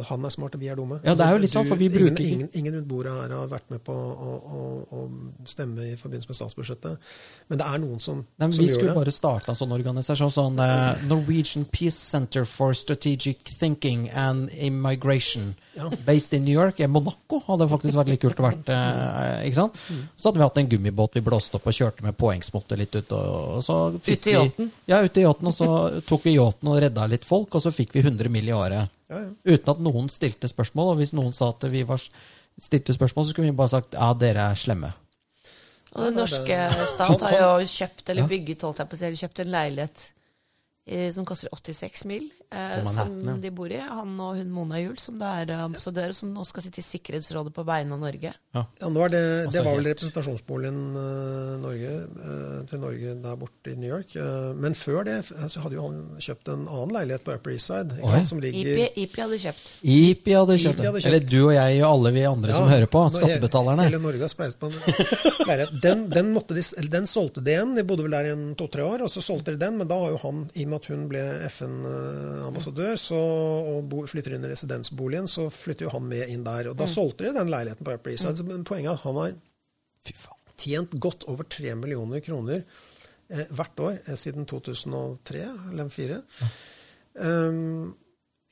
han er smart, og vi er dumme. Ja, det er jo litt sånn, for vi bruker ingen, ingen, ingen rundt bordet her har vært med på å, å, å stemme i forbindelse med statsbudsjettet. Men det er noen som, Nei, men som vi gjør skulle bare starte en sånn organisasjon. Sånn uh, Norwegian Peace Center for Strategic Thinking and Immigration. Ja. Based in New York. Ja, Monaco hadde faktisk vært litt kult å vært. eh, ikke sant? Mm. Så hadde vi hatt en gummibåt vi blåste opp og kjørte med påhengsmotor litt ut. Og, og så fikk Ute i vi- yachten? Ja, ute i yachten. Og så tok vi yachten og redda litt folk, og så fikk vi 100 mill. i året. Ja, ja. Uten at noen stilte spørsmål. Og hvis noen sa at vi var, stilte spørsmål, så skulle vi bare sagt ja, dere er slemme. Og den norske stat har jo kjøpt, eller bygget, holdt jeg på å si, eller kjøpt en leilighet eh, som koster 86 mil eh, som ja. de bor i. Han og hun Mona Juel, som da er ambassadør, som nå skal sitte i Sikkerhetsrådet på vegne av Norge. Ja. Ja, nå er det, det var vel representasjonsboligen eh, Norge, eh, til Norge der borte i New York. Eh, men før det så hadde jo han kjøpt en annen leilighet på Upper East Side. Ikke sant, som ligger IP, IP hadde kjøpt. IPI hadde kjøpt IPI hadde kjøpt. Eller du og jeg og alle vi andre som hører på, skattebetalerne. Hele, Norge har spleiset på en leilighet. Den, den, måtte de, eller den solgte de igjen. De bodde vel der i to-tre år, og så solgte de den. Men da har jo han, i og med at hun ble FN-ambassadør så, og bo, flytter inn i residensboligen, så flytter jo han med inn der. Og da solgte de den leiligheten på Upper East Side. Men poenget er at han har Fy faen. tjent godt over 3 millioner kroner eh, hvert år eh, siden 2003 eller 2004. Um,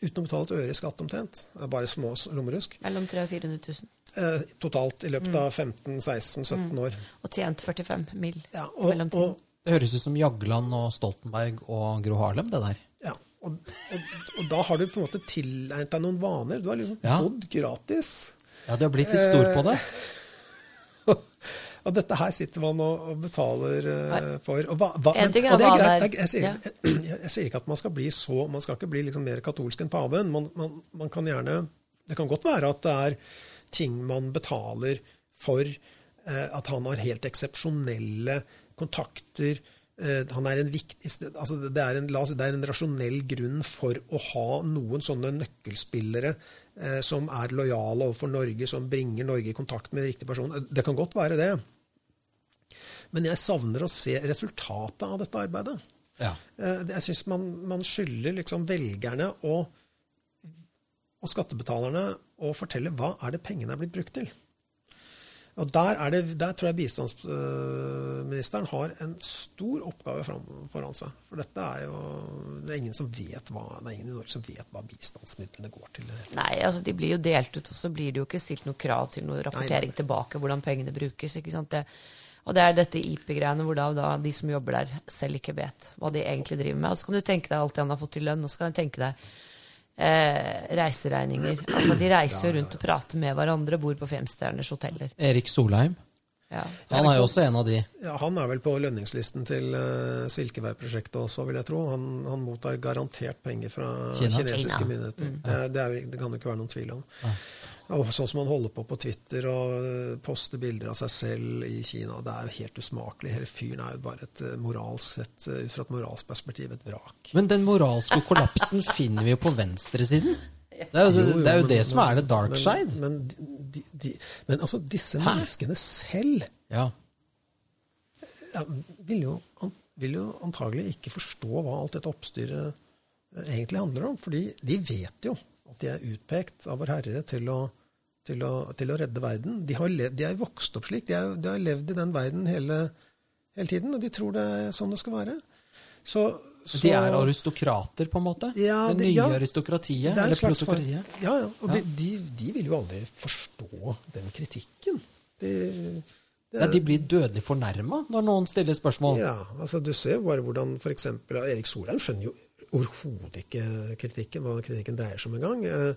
uten å betale et øre i skatt omtrent. Det er bare små lommerusk. Mellom 300 og 400 000. Eh, totalt i løpet av 15-16-17 år. Og tjent 45 mill. Ja, og, mellom tiden. og, Det høres ut som Jagland og Stoltenberg og Gro Harlem, det der. Og, og, og da har du på en måte tilegnet deg noen vaner. Du har liksom Ja. bodd gratis. Ja, du har blitt litt stor på det. [LAUGHS] Og dette her sitter man og, betaler uh, for. Og hva, hva, En ting er og det er greit. Jeg, jeg, sier, [CLEARS THROAT] jeg, jeg, sier ikke at man skal bli så Man skal ikke bli liksom mer katolsk enn paven. Man, man, man kan gjerne Det kan godt være at det er ting man betaler for Uh, at han har helt eksepsjonelle kontakter. Eh, han er en viktig, altså det, er en, la oss det er en rasjonell grunn for å ha noen sånne nøkkelspillere eh, som er lojale overfor Norge, som bringer Norge i kontakt med riktig person. Det kan godt være det. Men jeg savner å se resultatet av dette arbeidet. Ja. Eh, Jeg syns man, man skylder liksom velgerne og, og skattebetalerne å fortelle hva er det pengene er blitt brukt til. Og Der, er det, der tror jeg bistandsministeren har en stor oppgave foran seg. For dette er jo Det er ingen som vet hva, det er ingen i Norge som vet hva bistandsmidlene går til. Nei, altså de blir jo delt ut, og så blir det jo ikke stilt noe krav til noe rapportering nei. tilbake hvordan pengene brukes. ikke sant? Det, og det er dette IP-greiene hvor da, da de som jobber der, selv ikke vet hva de egentlig driver med. Og så kan du tenke deg alt det han har fått i lønn, og så kan du tenke deg eh, reiseregninger. Altså De reiser jo rundt og prater med hverandre, bor på femstjerners hoteller. Erik Solheim. Ja. Han er jo også en av de. Ja, Han er vel på lønningslisten til uh, Silkevei-prosjektet også, vil jeg tro. Han, han mottar garantert penger fra Kina. kinesiske Kina. myndigheter. Det, det, er, det kan det ikke være noen tvil om. Og sånn som han holder på på Twitter og eh, poster bilder av seg selv i Kina, det er jo helt usmakelig. Hele fyren er jo bare et eh, moralsk sett, eh, ut fra et moralsk perspektiv, et vrak. Men den moralske kollapsen [LAUGHS] finner vi jo på venstresiden. Det er jo det, det, er jo men- det som er det dark men- side. Men, de, de, men altså, disse menneskene selv Ja. ja, vil, jo, an- vil jo antagelig ikke forstå hva alt dette oppstyret egentlig handler om. fordi de vet jo at de er utpekt av Vår Herre til å, til å, til å redde verden. De har, levd, de er vokst opp slik. De, er, de har levd i den verden hele, hele tiden, og de tror det er sånn det skal være. Så, så, De er aristokrater, på en måte? Ja, det det- nye ja. aristokratiet? det er Eller plutokratiet? Ja, ja. Og De, de, de vil jo aldri forstå den kritikken. De, Ja, de blir dødelig fornærma når noen stiller spørsmål. Ja, altså Du ser jo bare hvordan f.eks. Erik Solheim skjønner jo overhodet ikke kritikken, hva kritikken dreier seg om engang. Eh,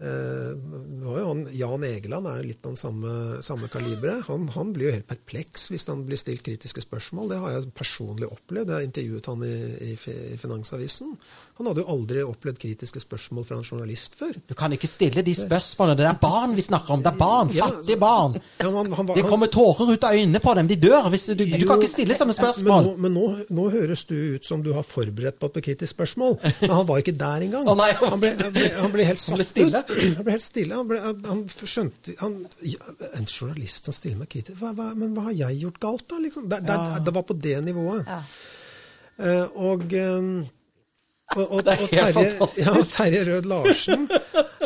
han, Jan Egeland er jo litt av den samme, samme kaliberet. Han, han blir jo helt perpleks hvis han blir stilt kritiske spørsmål. Det har jeg personlig opplevd. Jeg intervjuet han i, i, i Finansavisen. Han hadde jo aldri opplevd kritiske spørsmål fra en journalist før. Du kan ikke stille de spørsmålene. Det er barn vi snakker om. Det er barn. Ja, Fattige barn. Ja, han, han, Det kommer tårer ut av øynene på dem. De dør. Du, du Jo, kan ikke stille sånne spørsmål. Men, nå, men nå, nå høres du ut som du har forberedt på et kritisk spørsmål. Men han var ikke der engang. Oh, nei, han ble, han, ble, han ble helt satt ut. Han ble helt stille. Han, ble, han skjønte han, ja, En journalist som stiller meg kritisk hva, hva, Men hva har jeg gjort galt, da? Liksom? Det, det, Ja. det var på det nivået. Ja. Uh, og, eh, og, og, Det er helt Terje, fantastisk. ja, Terje Rød Larsen,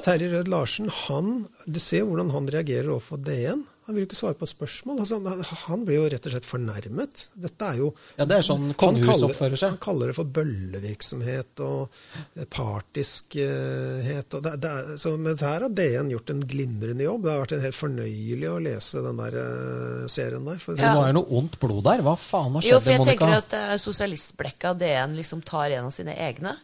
Terje Rød Larsen han, Du ser hvordan han reagerer overfor DN. Han vil jo ikke svare på spørsmål. Altså, han, blir jo rett og slett fornærmet. Dette er jo Ja, det er sånn han kongehus oppfører seg. Han kaller det for bøllevirksomhet og eh, partiskhet. Og det, det er, så, men her har DN gjort en glimrende jobb. Det har vært en helt fornøyelig å lese den der eh, serien der. For ja. Det var sånn. noe ondt blod der. Hva faen har Jo, skjedd, for jeg Monica? tenker at uh, sosialistblekka DN liksom tar en av sine egne.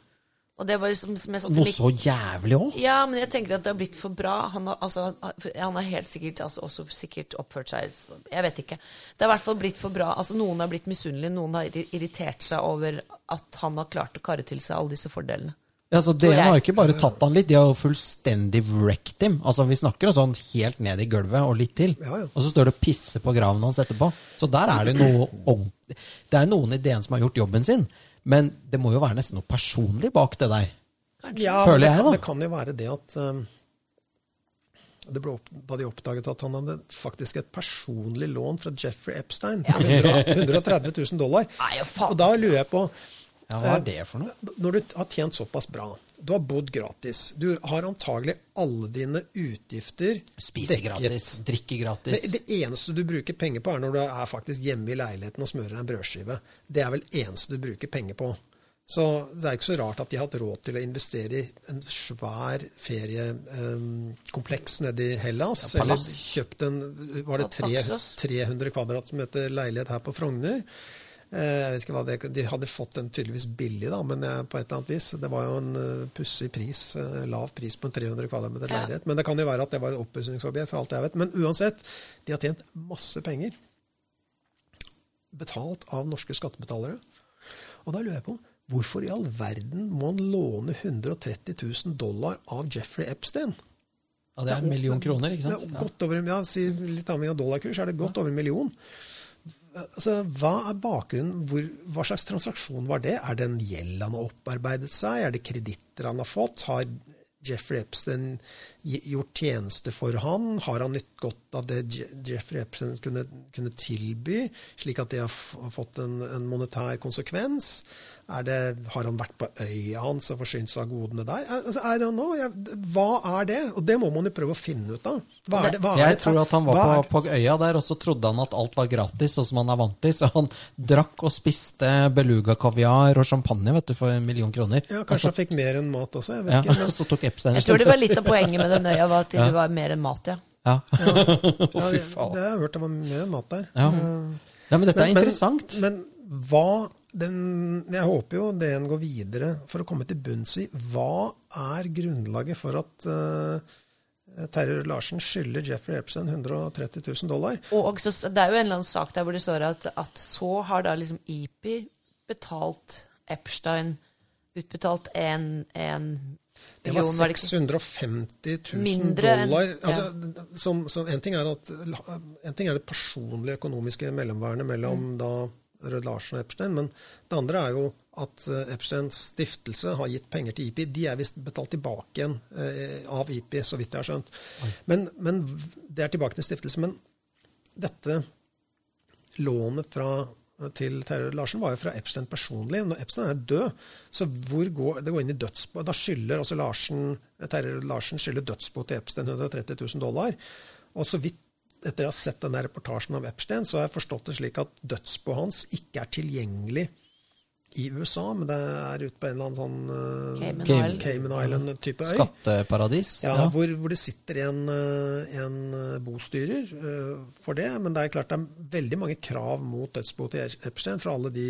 Og det var liksom som jeg Noe så jævlig òg? Ja, men jeg tenker at det har blitt for bra. Han har, altså, han har helt sikkert altså, også sikkert oppført seg Jeg vet ikke. Det har i hvert fall blitt for bra. Altså, noen har blitt misunnelige, noen har irritert seg over at han har klart å karre til seg alle disse fordelene. Ja, så DN har ikke bare tatt han litt, de har jo fullstendig wrecked him. Altså, Vi snakker om sånn helt ned i gulvet og litt til. Ja, ja. Og så står det og pisser på graven hans etterpå. Så der er det noe Det er noen i DN som har gjort jobben sin, men det må jo være nesten noe personlig bak det der. Kanskje. Ja, Føler jeg, da. det kan jo være det at um, det ble opp, Da de oppdaget at han hadde faktisk et personlig lån fra Jeffrey Epstein Ja. 100 130 000 dollar. Nei, faen. Og da lurer jeg på Ja, Hva er det for noe? Når du har tjent såpass bra, du har bodd gratis, du har antagelig alle dine utgifter Spise dekket. gratis, drikke gratis. Det, det eneste du bruker penger på, er når du er faktisk hjemme i leiligheten og smører deg en brødskive. Det er vel eneste du bruker penger på. Så det er ikke så rart at de har hatt råd til å investere i en svær feriekompleks nede i Hellas. Ja, eller kjøpt en var det tre, Paxos. 300 kvadratmeter leilighet her på Frogner. Eh, Jeg vet ikke hva det, De hadde fått den tydeligvis billig, da, men eh, på et eller annet vis. Det var jo en uh, pussig pris, eh, lav pris på en 300 kvadratmeter Ja. leilighet. Men det kan jo være at det var et oppussingsobjekt, for alt jeg vet. Men uansett, de har tjent masse penger. Betalt av norske skattebetalere. Og da lurer jeg på hvorfor i all verden må han låne 130 000 dollar av Jeffrey Epstein? Ja, det er en million kroner, ikke Det sant? er godt over, ja, si Litt avhengig av dollarkurs er det godt over en million. Altså, hva er bakgrunnen? Hvor, hva slags transaksjon var det? Er det en gjeld han har opparbeidet seg? Er det kreditter han har fått? Har Jeffrey Epstein gjort tjeneste for han? Har han nytt godt av det Jeffrey Epstein kunne, kunne tilby, slik at det har fått en, en monetær konsekvens? Er det, har han vært på øya hans og forsynt seg av godene der? Altså, I don't know. Jeg, hva er det? Og det må man jo prøve å finne ut av. Hva er det, hva er Jeg det- tror at han var på, på øya der, og så trodde han at alt var gratis, sånn som han er vant til. Så han drakk og spiste beluga-kaviar og champagne vet du, for en million kroner. Ja, Kanskje han fikk mer enn mat også. jeg vet Ja, ikke. Men, [LAUGHS] så tok Epstein Jeg tror det var litt av poenget med den øya, var at det [LAUGHS] var mer enn mat, ja. Ja. ja, [LAUGHS] fy det, faen. det har jeg hørt, det var mer enn mat der. Ja. ja, men dette er interessant. men-. Men, hva den, Jeg håper jo DN går videre for å komme til bunns i hva er grunnlaget for at uh, Terje Larsen skylder Jeffrey Epstein 130 000 dollar. Og også, det er jo en eller annen sak der hvor det står at, at så har da liksom IPI betalt Epstein Utbetalt en, en Det var million, var det ikke? 650 000 Mindre enn- dollar. Altså, som, som en, ting er at, en ting er det personlige økonomiske mellomværet mellom Mm. da Rød Larsen og Epstein, men det andre er jo at eh, Epsteins stiftelse har gitt penger til IPI. De er visst betalt tilbake igjen eh, av IPI, så vidt jeg har skjønt. Men, men Det er tilbake til stiftelse. Men dette lånet fra, til Terje Larsen var jo fra Epstein personlig. Når Epstein er død, så hvor går, det går inn i dødsbo. Da skylder altså Larsen, Terje Larsen skylder dødsbo til Epstein 130 000 dollar. Og så vidt etter å ha sett denne reportasjen av Epstein, så har jeg forstått det slik at dødsboet hans ikke er tilgjengelig i USA, men det er ute på en eller annen sånn eh, Cayman Cayman- Island. Cayman Island-type øy. Skatteparadis. Ja, Ja. Hvor, hvor det sitter en, eh, en eh, bostyrer for det. Men det er klart det er veldig mange krav mot dødsboet til Epstein fra alle de,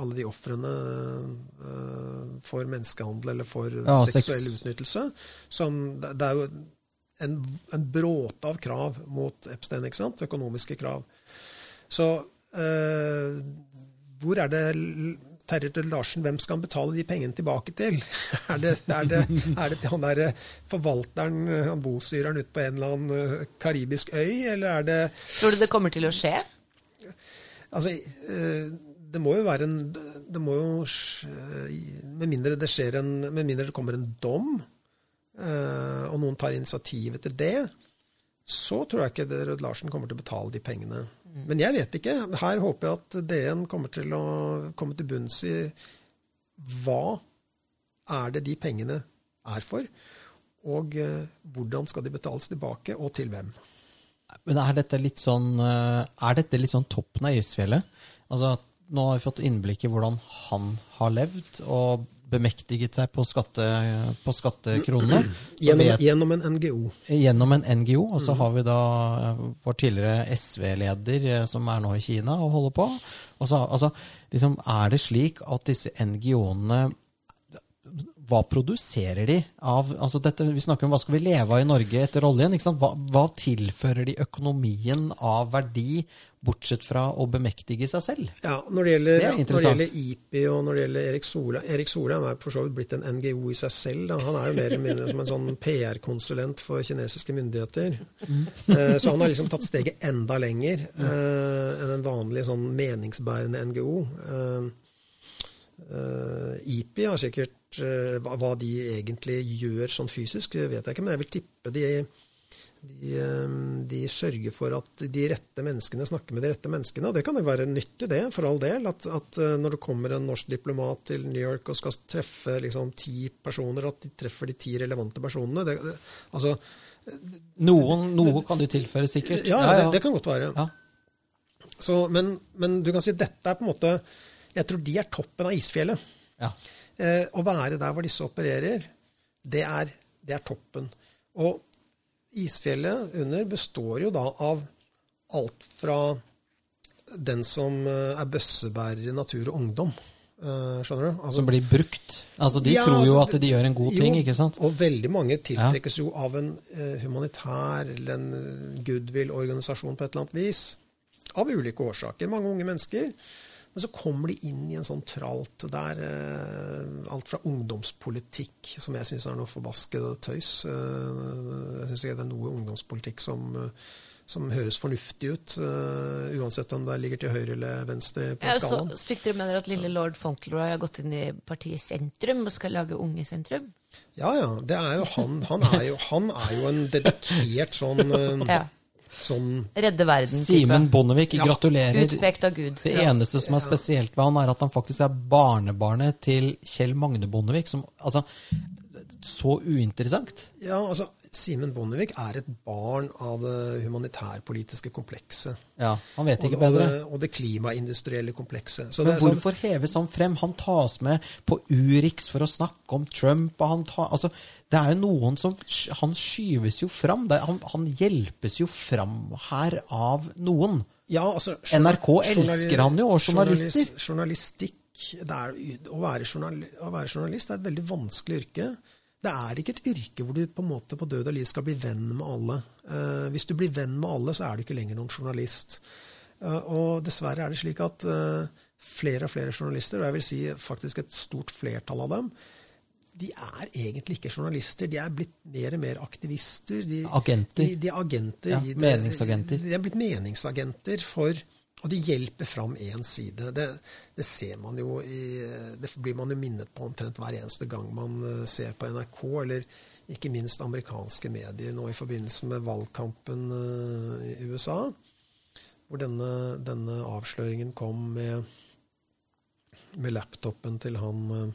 alle de ofrene eh, for menneskehandel eller for Ja, seksuell utnyttelse. Som, det, det er jo en, en bråte av krav mot Epstein, ikke sant? Økonomiske krav. Så eh, hvor er det Terje til Larsen, hvem skal han betale de pengene tilbake til? Er det, er det, er det til han derre forvalteren, han bostyreren ute på en eller annen eh, karibisk øy, eller er det Tror du det kommer til å skje? Altså, eh, det må jo være en Det må jo Med mindre det skjer en Med mindre det kommer en dom, eh, og noen tar initiativet til det, så tror jeg ikke Rød Larsen kommer til å betale de pengene. Men jeg vet ikke. Her håper jeg at DN kommer til å komme til bunns i hva er det de pengene er for, og eh, hvordan skal de betales tilbake, og til hvem. Men er dette litt sånn eh, Er dette litt sånn toppen av isfjellet? Altså, nå har vi fått innblikk i hvordan han har levd, og bemektiget seg på, skatte, på skattekronene. Gjennom, vet- gjennom en NGO. gjennom en NGO, og så har vi da eh, vår tidligere SV-leder eh, som er nå i Kina og holder på. Og så, altså, liksom, er det slik at disse NGO-ene hva produserer de av altså dette, Vi snakker om hva skal vi leve av i Norge etter oljen. ikke sant? Hva, hva tilfører de økonomien av verdi, bortsett fra å bemektige seg selv? Ja, Når det gjelder, Det når det gjelder IPI og når det gjelder Erik Solheim Erik Solheim er for så vidt blitt en NGO i seg selv. Da. Han er jo mer eller mindre som en sånn PR-konsulent for kinesiske myndigheter. Mm. så han har liksom tatt steget enda lenger mm. enn en vanlig sånn meningsbærende NGO. Eh, eh, IPI har sikkert eh, hva, de egentlig gjør sånn fysisk, det vet jeg ikke, men jeg vil tippe de de, eh, de sørger for at de rette menneskene snakker med de rette menneskene. Og det kan jo være nyttig, det, for all del. At, at eh, når det kommer en norsk diplomat til New York og skal treffe liksom, ti personer, at de treffer de ti relevante personene. Det, det, altså, Noen, noe kan du tilføre, sikkert. ja, Det, det kan godt være. Ja. Så, men, men du kan si dette er på en måte Jeg tror de er toppen av isfjellet. Ja. Eh, å være der hvor disse opererer, det er, det er toppen. Og isfjellet under består jo da av alt fra den som eh, er bøssebærer i Natur og Ungdom. Eh, skjønner du? Altså, Som blir brukt. Altså, De Ja, tror jo altså, at de gjør en god ting, jo, ikke sant? Og veldig mange tiltrekkes jo av en eh, humanitær eller en eh, goodwill-organisasjon på et eller annet vis. Av ulike årsaker. Mange unge mennesker. Men så kommer de inn i en sånn tralt der eh, alt fra ungdomspolitikk, som jeg syns er noe forbaskede tøys eh, Jeg syns ikke det er noe ungdomspolitikk som, eh, som høres fornuftig ut, uansett om det ligger til høyre eller venstre på Ja, så fikk dere med dere at lille lord Fauntleroy har gått inn i partiet Sentrum og skal lage Unge Sentrum? Ja, ja. Det er jo han. Han er jo, han er jo en dedikert sånn, [LAUGHS] Ja. Sånn Redde verden. Simen Bondevik, Ja, gratulerer. Utpekt av Gud. Det eneste som er spesielt ved han, er at han faktisk er barnebarnet til Kjell Magne Bondevik. Som, altså, så uinteressant. Ja, altså, Simen Bondevik er et barn av det humanitærpolitiske komplekset. Ja, Han vet ikke og, bedre. det, og det klimaindustrielle komplekset. Så Men det er sånn- hvorfor heves han frem? Han tas med på Urix for å snakke om Trump. og han tar, altså, Det er jo noen som Han skyves jo fram. Er- han, han hjelpes jo fram her av noen. Ja, altså, NRK elsker han jo, og journalister. journalis- Journalistikk er, å, være journal, å være journalist er et veldig vanskelig yrke. Det er ikke et yrke hvor du på en måte på død og liv skal bli venn med alle. Eh, hvis du blir venn med alle, så er du ikke lenger noen journalist. Eh, og dessverre er det slik at eh, flere og flere journalister, og jeg vil si faktisk et stort flertall av dem, de er egentlig ikke journalister. De er blitt mer og mer aktivister. De, Agenter. De, de er agenter. Ja, meningsagenter. De er blitt meningsagenter for Og de hjelper fram én side. Det, det ser man jo i Det blir man jo minnet på omtrent hver eneste gang man eh, ser på NRK, eller ikke minst amerikanske medier nå i forbindelse med valgkampen eh, i USA. Hvor denne, denne avsløringen kom med, med laptopen til han eh,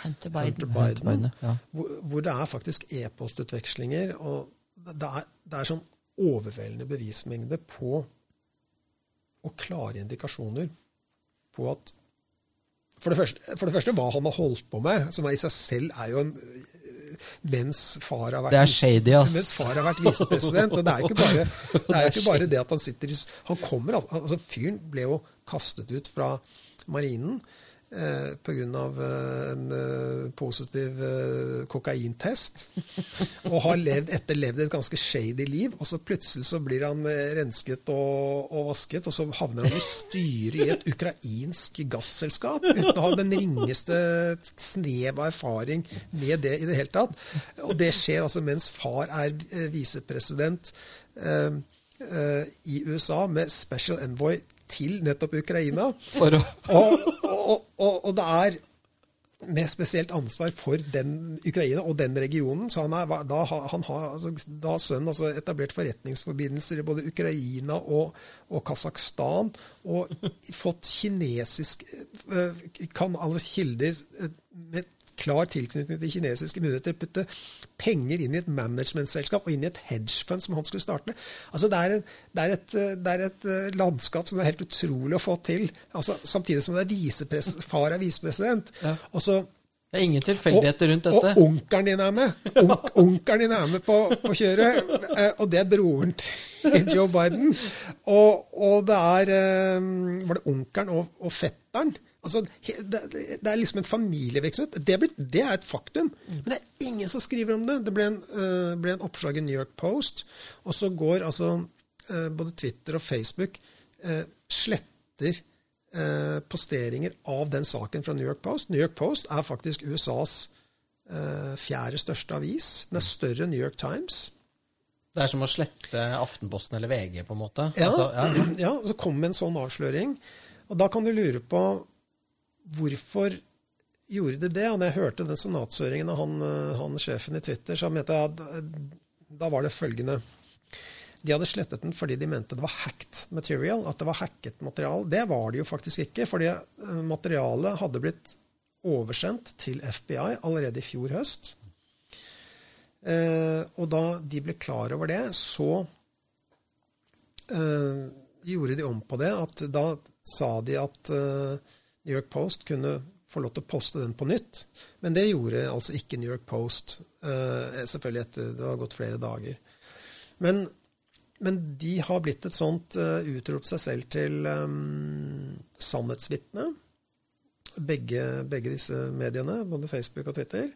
Hunter Biden. Hunter Biden, Biden, ja. hvor, hvor det er faktisk e-postutvekslinger. Og det er, det er sånn overveldende bevismengde på og klare indikasjoner på at for det, første, for det første hva han har holdt på med, som i seg selv er jo en mens far har vært, Det er shady, ass. Mens far har vært visepresident. Og det er ikke bare [LAUGHS] det, er jo ikke bare det at han sitter i Han kommer altså, altså Fyren ble jo kastet ut fra marinen eh, pga. Eh, en eh, positiv eh, kokaintest. Og har levd, etterlevd et ganske shady liv. Og så plutselig så blir han rensket og, og vasket, og så havner han i styret i et ukrainsk gasselskap uten å ha den ringeste snev av erfaring med det i det hele tatt. Og det skjer altså mens far er visepresident eh, i USA med special envoy til nettopp Ukraina. For å Og, og, og, og det er med spesielt ansvar for den Ukraina og den regionen. Så han, er, da, han har altså, da sønnen altså, etablert forretningsforbindelser i både Ukraina og, og Kasakhstan. Og fått kinesisk eh, Kan alle kilder eh, med klar tilknytning til kinesiske myndigheter putte penger inn i et managementselskap og inn i et hedgefund som han skulle starte. Altså det, er en, det, er et, det er et eh, landskap som er helt utrolig å få til. Altså, samtidig som det er visepres far er visepresident. Ja. Og så Det er ingen tilfeldigheter rundt dette. og onkelen din er med. Onk, onkelen din er med på, på kjøret. eh, Og det er broren til Joe Biden. Og, og det er eh, Var det onkelen og, og fetteren Altså, det, det er liksom en familievirksomhet. Det, ble, det er et faktum. Men det er ingen som skriver om det. Det ble en, uh, ble en oppslag i New York Post, og så går altså uh, både Twitter og Facebook uh, sletter posteringer av den saken fra New York Post. New York Post er faktisk USAs fjerde største avis. Den er større enn New York Times. Det er som å slette Aftenposten eller VG, på en måte. Ja, Altså, ja. [CLEARS THROAT] ja, så kom en sånn avsløring. Og da kan du lure på hvorfor gjorde de det? Og når jeg hørte den senatshøringen av han, eh, han sjefen i Twitter, så mente jeg at eh, da var det følgende De hadde slettet den fordi de mente det var hacked material. At det var hacket material. Det var det jo faktisk ikke, fordi eh, materialet hadde blitt oversendt til FBI allerede i fjor høst. Eh, og da de ble klar over det, så eh, gjorde de om på det. At da sa de at eh, New York Post kunne få lov til å poste den på nytt. Men det gjorde altså ikke New York Post. eh, selvfølgelig etter det har gått flere dager. Men, men de har blitt et sånt uh, utropt seg selv til um, sannhetsvitne. Begge, begge disse mediene, både Facebook og Twitter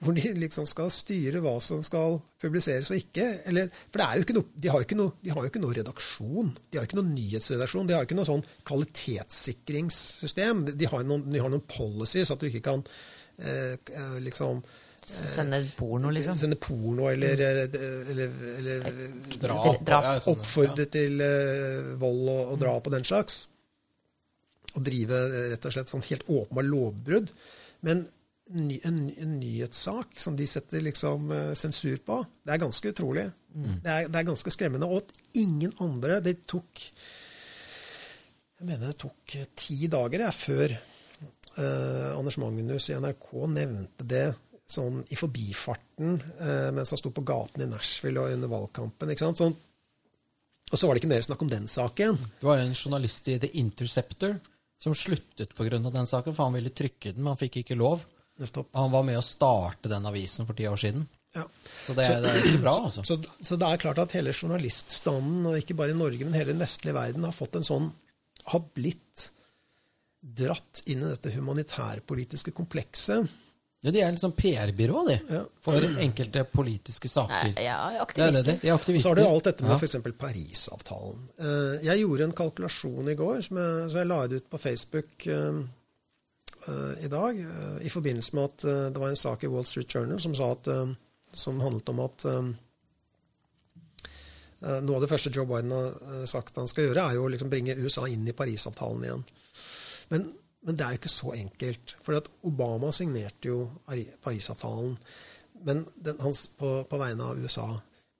hvor de liksom skal styre hva som skal publiseres og ikke. Eller, for det er jo ikke noe, de, har jo ikke noe, de har jo ikke noe redaksjon. De har ikke noe nyhetsredaksjon. De har ikke noe sånn kvalitetssikringssystem. De har noen, de har noen policies, at du ikke kan eh, eh, liksom Sende porno, liksom. Sende porno eller, eller, eller, Drap. Drap. oppfordre til eh, vold og, og drap og den slags. Og drive eh, rett og slett sånn helt åpenbart lovbrudd. Men ny, en, en nyhetssak som de setter liksom eh, sensur på, det er ganske utrolig. Det, er, det er ganske skremmende. Og at ingen andre Det tok Jeg mener det tok eh, ti dager jeg, før eh, Anders Magnus i NRK nevnte det sånn i forbifarten eh, mens han sto på gaten i Nashville og under valgkampen. ikke sant? Sånn, og så var det ikke mer snakk om den saken. Det var en journalist i The Interceptor som sluttet pga. den saken, for han ville trykke den, men han fikk ikke lov. Nettopp. Han var med å starte den avisen for ti år siden. Ja. Så det, er- det er ikke bra, altså. Så, så det er klart at hele journaliststanden, og ikke bare i Norge, men hele den vestlige verden, har fått en sånn Har blitt dratt inn i dette humanitærpolitiske komplekset. Ja, de er liksom PR-byrå, de. Ja. For enkelte politiske saker. Ja, Ja, Det er det, aktivister. de. De er Så aktivister. har du alt dette med Ja. for f.eks. Parisavtalen. Eh, Jeg gjorde en kalkulasjon i går, som jeg, så jeg la det ut på Facebook eh, i dag, eh, i forbindelse med at eh, det var en sak i Wall Street Journal som, sa at, eh, som handlet om at eh, eh, noe av det første Joe Biden har eh, sagt han skal gjøre, er jo å liksom bringe USA inn i Parisavtalen igjen. Men, men det er jo ikke så enkelt. For Obama signerte jo Parisavtalen den, hans, på, på vegne av USA.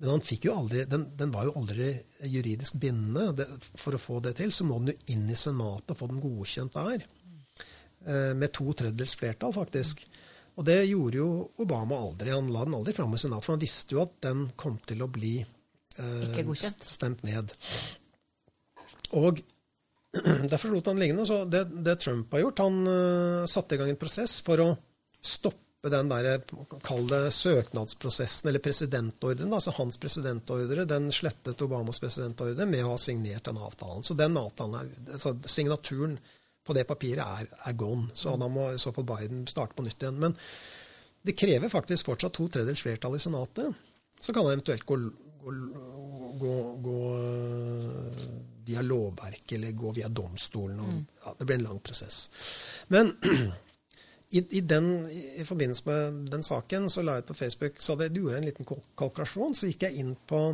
Men aldri, den, den var jo aldri juridisk bindende. Det, for å få det til, så må den jo inn i Senatet og få den godkjent der. Eh, med to tredjedels flertall, faktisk. Og det gjorde jo Obama aldri. Han la den aldri fram i Senatet, for han visste jo at den kom til å bli eh, stemt ned. Og [CLEARS THROAT] derfor lot han liggende. Så det, det Trump har gjort, han uh, satte i gang en prosess for å stoppe den der, kall det søknadsprosessen, eller presidentordren, altså hans presidentordre, den slettet Obamas presidentordre med å ha signert den avtalen. Så den avtalen altså signaturen på det papiret er, er gone. Så da må i så fall Biden starte på nytt igjen. Men det krever faktisk fortsatt to tredjedels flertall i Senatet. Så kan det eventuelt gå, gå, gå, gå øh, via lovverket eller gå via domstolen. Og, ja, det blir en lang prosess. Men [CLEARS THROAT] i, i, den, i forbindelse med den saken så la jeg ut på Facebook så hadde jeg gjorde en liten kalkulasjon. Så gikk jeg inn på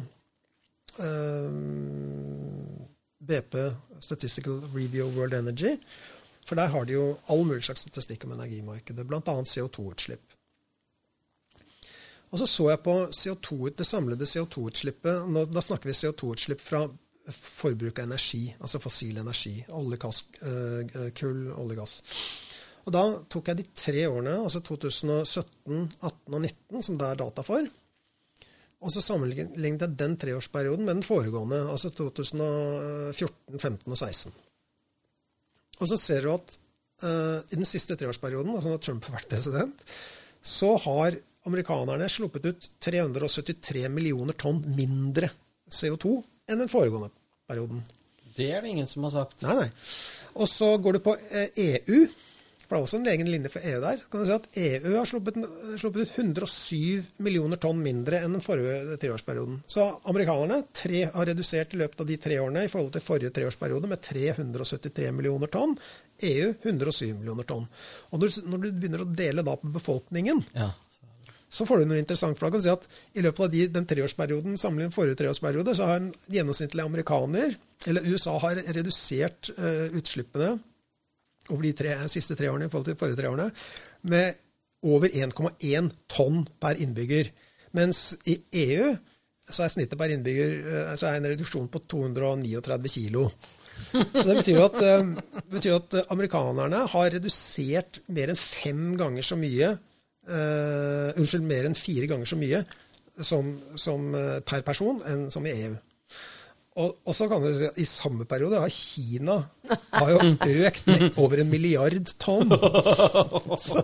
øh, BP, Statistical Radio World Energy. For der har de jo all mulig slags statistikk om energimarkedet, bl.a. CO2-utslipp. Og så så jeg på CO2, det samlede CO2-utslippet. Da snakker vi CO2-utslipp fra forbruk av energi, altså fossil energi. Olje, gass, eh, kull, olje, gass. Og da tok jeg de tre årene, altså 2017, 18 og 19, som det er data for. Og så sammenlignet jeg den treårsperioden med den foregående, altså 2014, 15 og 16. Og så ser du at uh, i den siste treårsperioden, altså når Trump har vært president, så har amerikanerne sluppet ut 373 millioner tonn mindre CO2 enn den foregående perioden. Det er det ingen som har sagt. Nei, nei. Og så går du på eh, EU, for det er også en egen linje for EU der. kan du si at EU har sluppet, sluppet ut 107 millioner tonn mindre enn den forrige treårsperioden. Så amerikanerne tre, har redusert i løpet av de tre årene i forhold til forrige treårsperiode med 373 millioner tonn. EU 107 millioner tonn. Og når, når du begynner å dele da på befolkningen, Ja. så får du noe interessant. For da kan du si at I løpet av de, den treårsperioden sammenlignet med forrige treårsperiode, så har en gjennomsnittlig amerikaner, eller USA, har redusert uh, utslippene over de tre, siste tre årene i forhold til de forrige tre årene med over 1,1 tonn per innbygger. Mens i EU så er snittet per innbygger eh, så er en reduksjon på 239 kilo. Så det betyr at, eh, betyr at amerikanerne har redusert mer enn fem ganger så mye uh, Unnskyld, mer enn fire ganger så mye som, som per person enn som i EU. Og, og så kan du si at I samme periode har Kina har jo økt med over en milliard tonn. [LAUGHS] Så,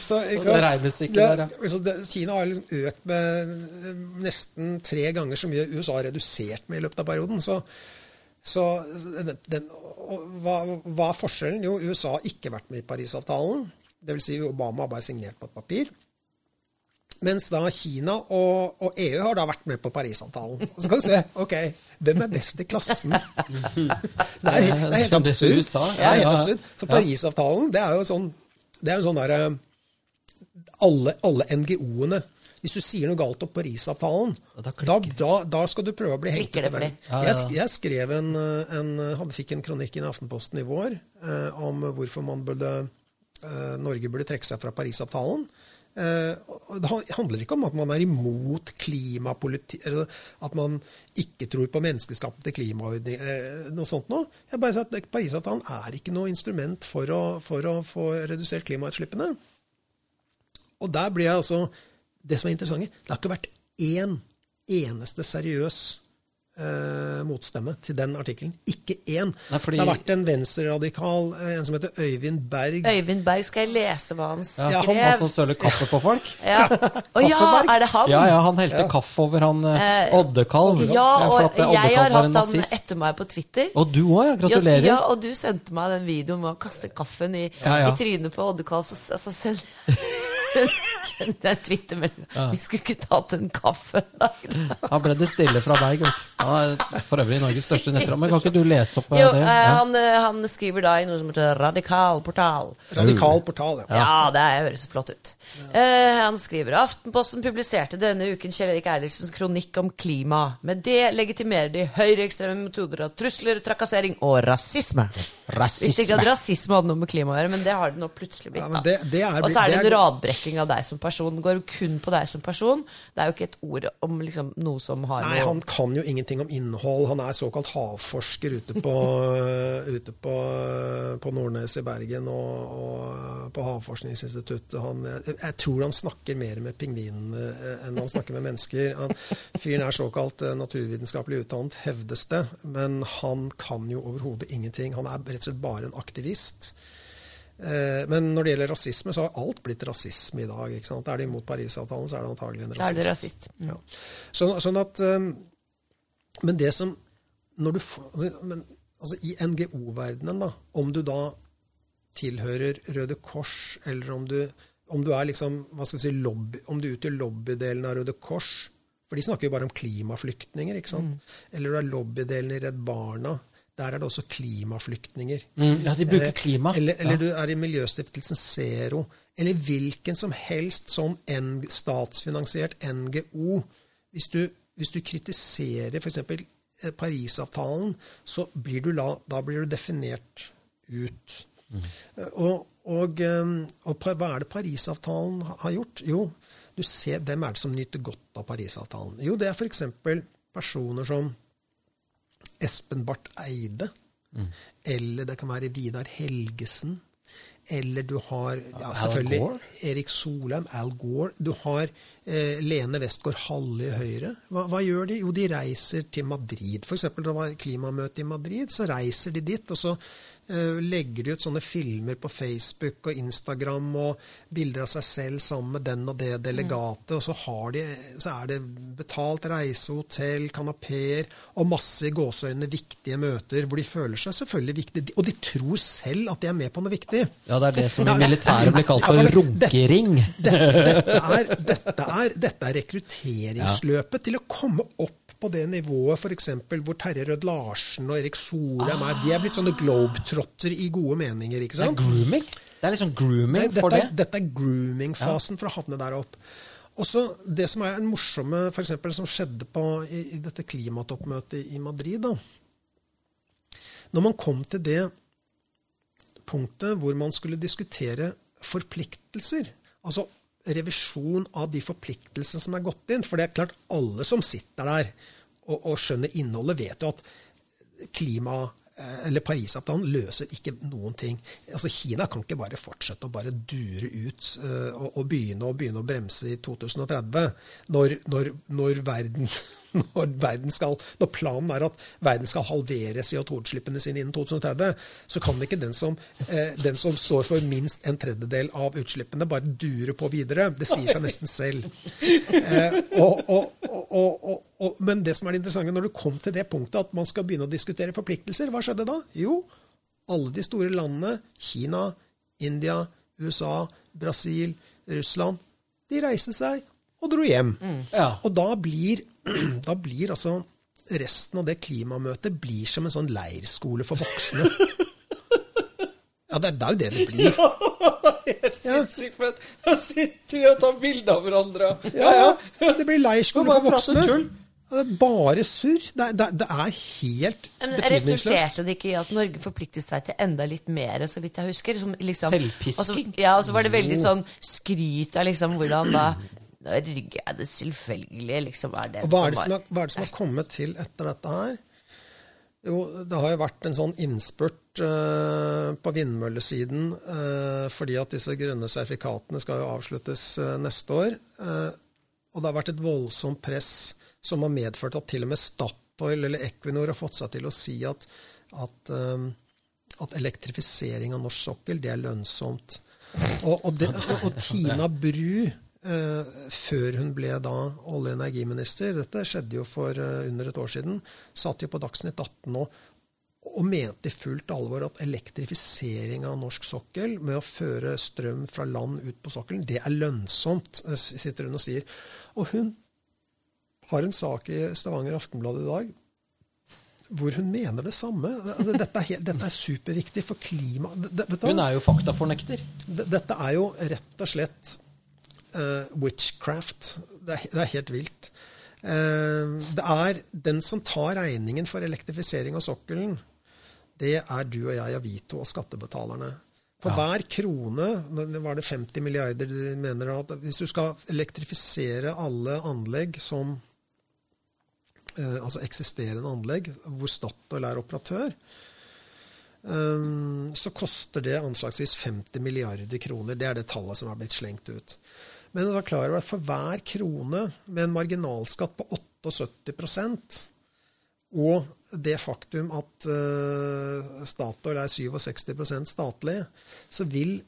så? Det der, ja. så det, Kina har liksom økt med eh, nesten tre ganger så mye USA har redusert med i løpet av perioden. Så, så den, den, hva, hva er forskjellen? Jo, USA har ikke vært med i Parisavtalen. Dvs. Si Obama har bare signert på et papir. Mens da Kina og, og EU har da vært med på Parisavtalen. Og så kan du se ok, hvem er best i klassen? [LAUGHS] Det er, det er helt absurd. Det er helt absurd. Så Parisavtalen, det er jo sånn Det er jo sånn derre alle, alle NGO-ene Hvis du sier noe galt om Parisavtalen, Da da, da, da skal du prøve å bli hengt ut. Jeg, jeg skrev en, en hadde fikk en kronikk i Aftenposten i vår eh, om hvorfor man burde, eh, Norge burde trekke seg fra Parisavtalen. Eh, det handler ikke om at man er imot klimapolitikk, at man ikke tror på menneskeskapte klimaordninger, eh, noe sånt noe. Jeg bare sier at Parisavtalen er ikke noe instrument for å, for å få redusert klimautslippene. Og der blir jeg altså Det som er interessant, det har ikke vært én eneste seriøs eh, motstemme til den artikkelen. Ikke én. Nei, fordi- Det har vært en venstreradikal, eh, en som heter Øyvind Berg. Øyvind Berg, skal jeg lese hva han skrev? Ja, han, han som søler kaffe på folk? Ja. Å ja, er det han? Ja, ja, han helte kaffe over han eh, Oddekalv. Ja, og at, eh, jeg har hatt han etter meg på Twitter. Og du òg, ja. Gratulerer. Ja, og du sendte meg den videoen med å kaste kaffen i, Ja, ja. i trynet på Oddekalv, Så, så sender send, sendte jeg en Twitter-melding. Vi skulle ikke tatt en kaffe. Da ble det stille fra deg, gutt. Han er for øvrig Norges største nettramme. Kan ikke du lese opp eh, Jo, det? eh, Ja. han, eh, han skriver da i noe som heter Radikal portal. Radikal portal, ja. Ja, det høres flott ut. Eh, han skriver Aftenposten publiserte denne uken Kjell Erik Eilertsens kronikk om klima. Med det legitimerer de høyreekstreme metoder av trusler, trakassering og rasisme. Visste ikke at rasisme hadde noe med klima å gjøre, men det har det nå plutselig blitt. Ja, men det- det er- og så er det en er- radbrekking av deg som person. Går kun på deg som person. Det er jo ikke et ord om liksom, noe som har Nei, noe han kan jo ingenting om innhold. Han er såkalt havforsker ute på, [LAUGHS] ute på, på Nordnes i Bergen og, og på Havforskningsinstituttet. Han, jeg, jeg tror han snakker mer med pingvinene eh, enn han snakker med mennesker. Han, fyren er såkalt eh, naturvitenskapelig utdannet, hevdes det, men han kan jo overhodet ingenting. Han er rett og slett bare en aktivist. Eh, Men når det gjelder rasisme, så har alt blitt rasisme i dag. Er de imot Parisavtalen, så er det antagelig en rasist. Da er det rasist. Ja. Sånn, sånn at um, Men det som når du, altså, men, altså, I NGO-verdenen, da, om du da tilhører Røde Kors, eller om du, om du er liksom, hva skal vi si, lobby, om du utgjør lobbydelen av Røde Kors For de snakker jo bare om klimaflyktninger, ikke sant? Eller du er lobbydelen i Redd Barna. Der er det også klimaflyktninger. Mm, ja, de bruker Eh, klima. Eller, eller ja. du er i Miljøstiftelsen Zero. Eller hvilken som helst sånn statsfinansiert NGO. Hvis du, hvis du kritiserer f.eks. Parisavtalen, så blir du la, da blir du definert ut. Mm. Og, og, eh, og hva er det Parisavtalen har gjort? Jo, du ser hvem er det som nyter godt av Parisavtalen. Jo, det er f.eks. personer som Espen Barth Eide. Eller det kan være Vidar Helgesen. eller du har ja, selvfølgelig Erik Solheim, Al Gore. Du har eh, Lene Westgård Halle i Høyre. Hva, hva gjør de? Jo, de reiser til Madrid. F.eks. da det var klimamøte i Madrid, så reiser de dit. og så legger de ut sånne filmer på Facebook og Instagram og bilder av seg selv sammen med den og det delegatet. Og så, har de, så er det betalt reise, hotell, kanapeer og masse i gåseøynene viktige møter hvor de føler seg selvfølgelig viktige. Og de tror selv at de er med på noe viktig. Ja, det er det som i militæret blir kalt for runkering. Dette er, dette er, dette er rekrutteringsløpet til å komme opp på det nivået f.eks. hvor Terje Rød-Larsen og Erik Solheim er. De er blitt sånne globetrotter i gode meninger. ikke sant? Det er grooming. Det er liksom grooming Nei, for det. dette er grooming-fasen for å havne der opp. Også Det som er den morsomme for eksempel, som skjedde på, i, i dette klimatoppmøtet i Madrid da. Når man kom til det punktet hvor man skulle diskutere forpliktelser, altså revisjon av de forpliktelsene som er gått inn For det er klart, alle som sitter der og, og skjønner innholdet, vet jo at klima eh, eller Parisavtalen løser ikke noen ting. Altså Kina kan ikke bare fortsette å bare dure ut eh, og, og begynne, begynne å bremse i 2030, når, når, når, verden, [LAUGHS] når, skal, når planen er at verden skal halvere CO2-utslippene sine innen 2030, så kan ikke den som, eh, den som står for minst en tredjedel av utslippene, bare dure på videre. Det sier seg nesten selv. Eh, og, og, og, og, og, men det som er det interessante, når du kom til det punktet at man skal begynne å diskutere forpliktelser, hva skjedde da? Jo, alle de store landene, Kina, India, USA, Brasil, Russland, de reiste seg og dro hjem. Ja. Og da blir, [CLEARS THROAT] da blir altså resten av det klimamøtet blir som en sånn leirskole for voksne. Ja, det, er jo det det blir. [LAUGHS] Ja, Helt sinnssykt fett. Da sitter de og tar bilde av hverandre. Ja, ja. Det blir leirskole for voksne. Det er bare surr. Det, er- det, er- det er helt betydningsløst. Resulterte det ikke i at Norge forpliktet seg til enda litt mer, så vidt jeg husker? Som liksom, Selvpisking? og så- Ja, og så var det veldig sånn skryt av liksom hvordan da Norge er det selvfølgelig liksom er det Og hva er, det som har, hva er det som har kommet til etter dette her? Jo, det har jo vært en sånn innspurt uh, på vindmøllesiden uh, fordi at disse grønne sertifikatene skal jo avsluttes uh, neste år. Og det har vært et voldsomt press som har medført at til og med Statoil eller Equinor har fått seg til å si at, at, at elektrifisering av norsk sokkel, det er lønnsomt. Og, og, det, og, og Tina Bru, før hun ble da olje- og energiminister, dette skjedde jo for eh, under et år siden, satt jo på Dagsnytt 18 og, og mente i fullt alvor at elektrifisering av norsk sokkel, med å føre strøm fra land ut på sokkelen, det er lønnsomt, eh, sitter hun og sier. Og hun har en sak i Stavanger Aftenblad i dag hvor hun mener det samme. Dette er, helt, dette er superviktig for klima... Det- vet du hva? Hun er jo faktafornekter. Dette er jo rett og slett eh, witchcraft. Det er, det er helt vilt. Uh, det er den som tar regningen for elektrifisering av sokkelen, det er du og jeg Avito Vito og skattebetalerne. For Ja. hver krone var det 50 milliarder de mener at Hvis du skal elektrifisere alle anlegg som eh, Altså eksisterende anlegg hvor Statoil er operatør, Um, så koster det anslagsvis 50 milliarder kroner. Det er det tallet som er blitt slengt ut. Men vær klar over at for hver krone med en marginalskatt på 78% og det faktum at uh, Statoil er 67% statlig, så vil,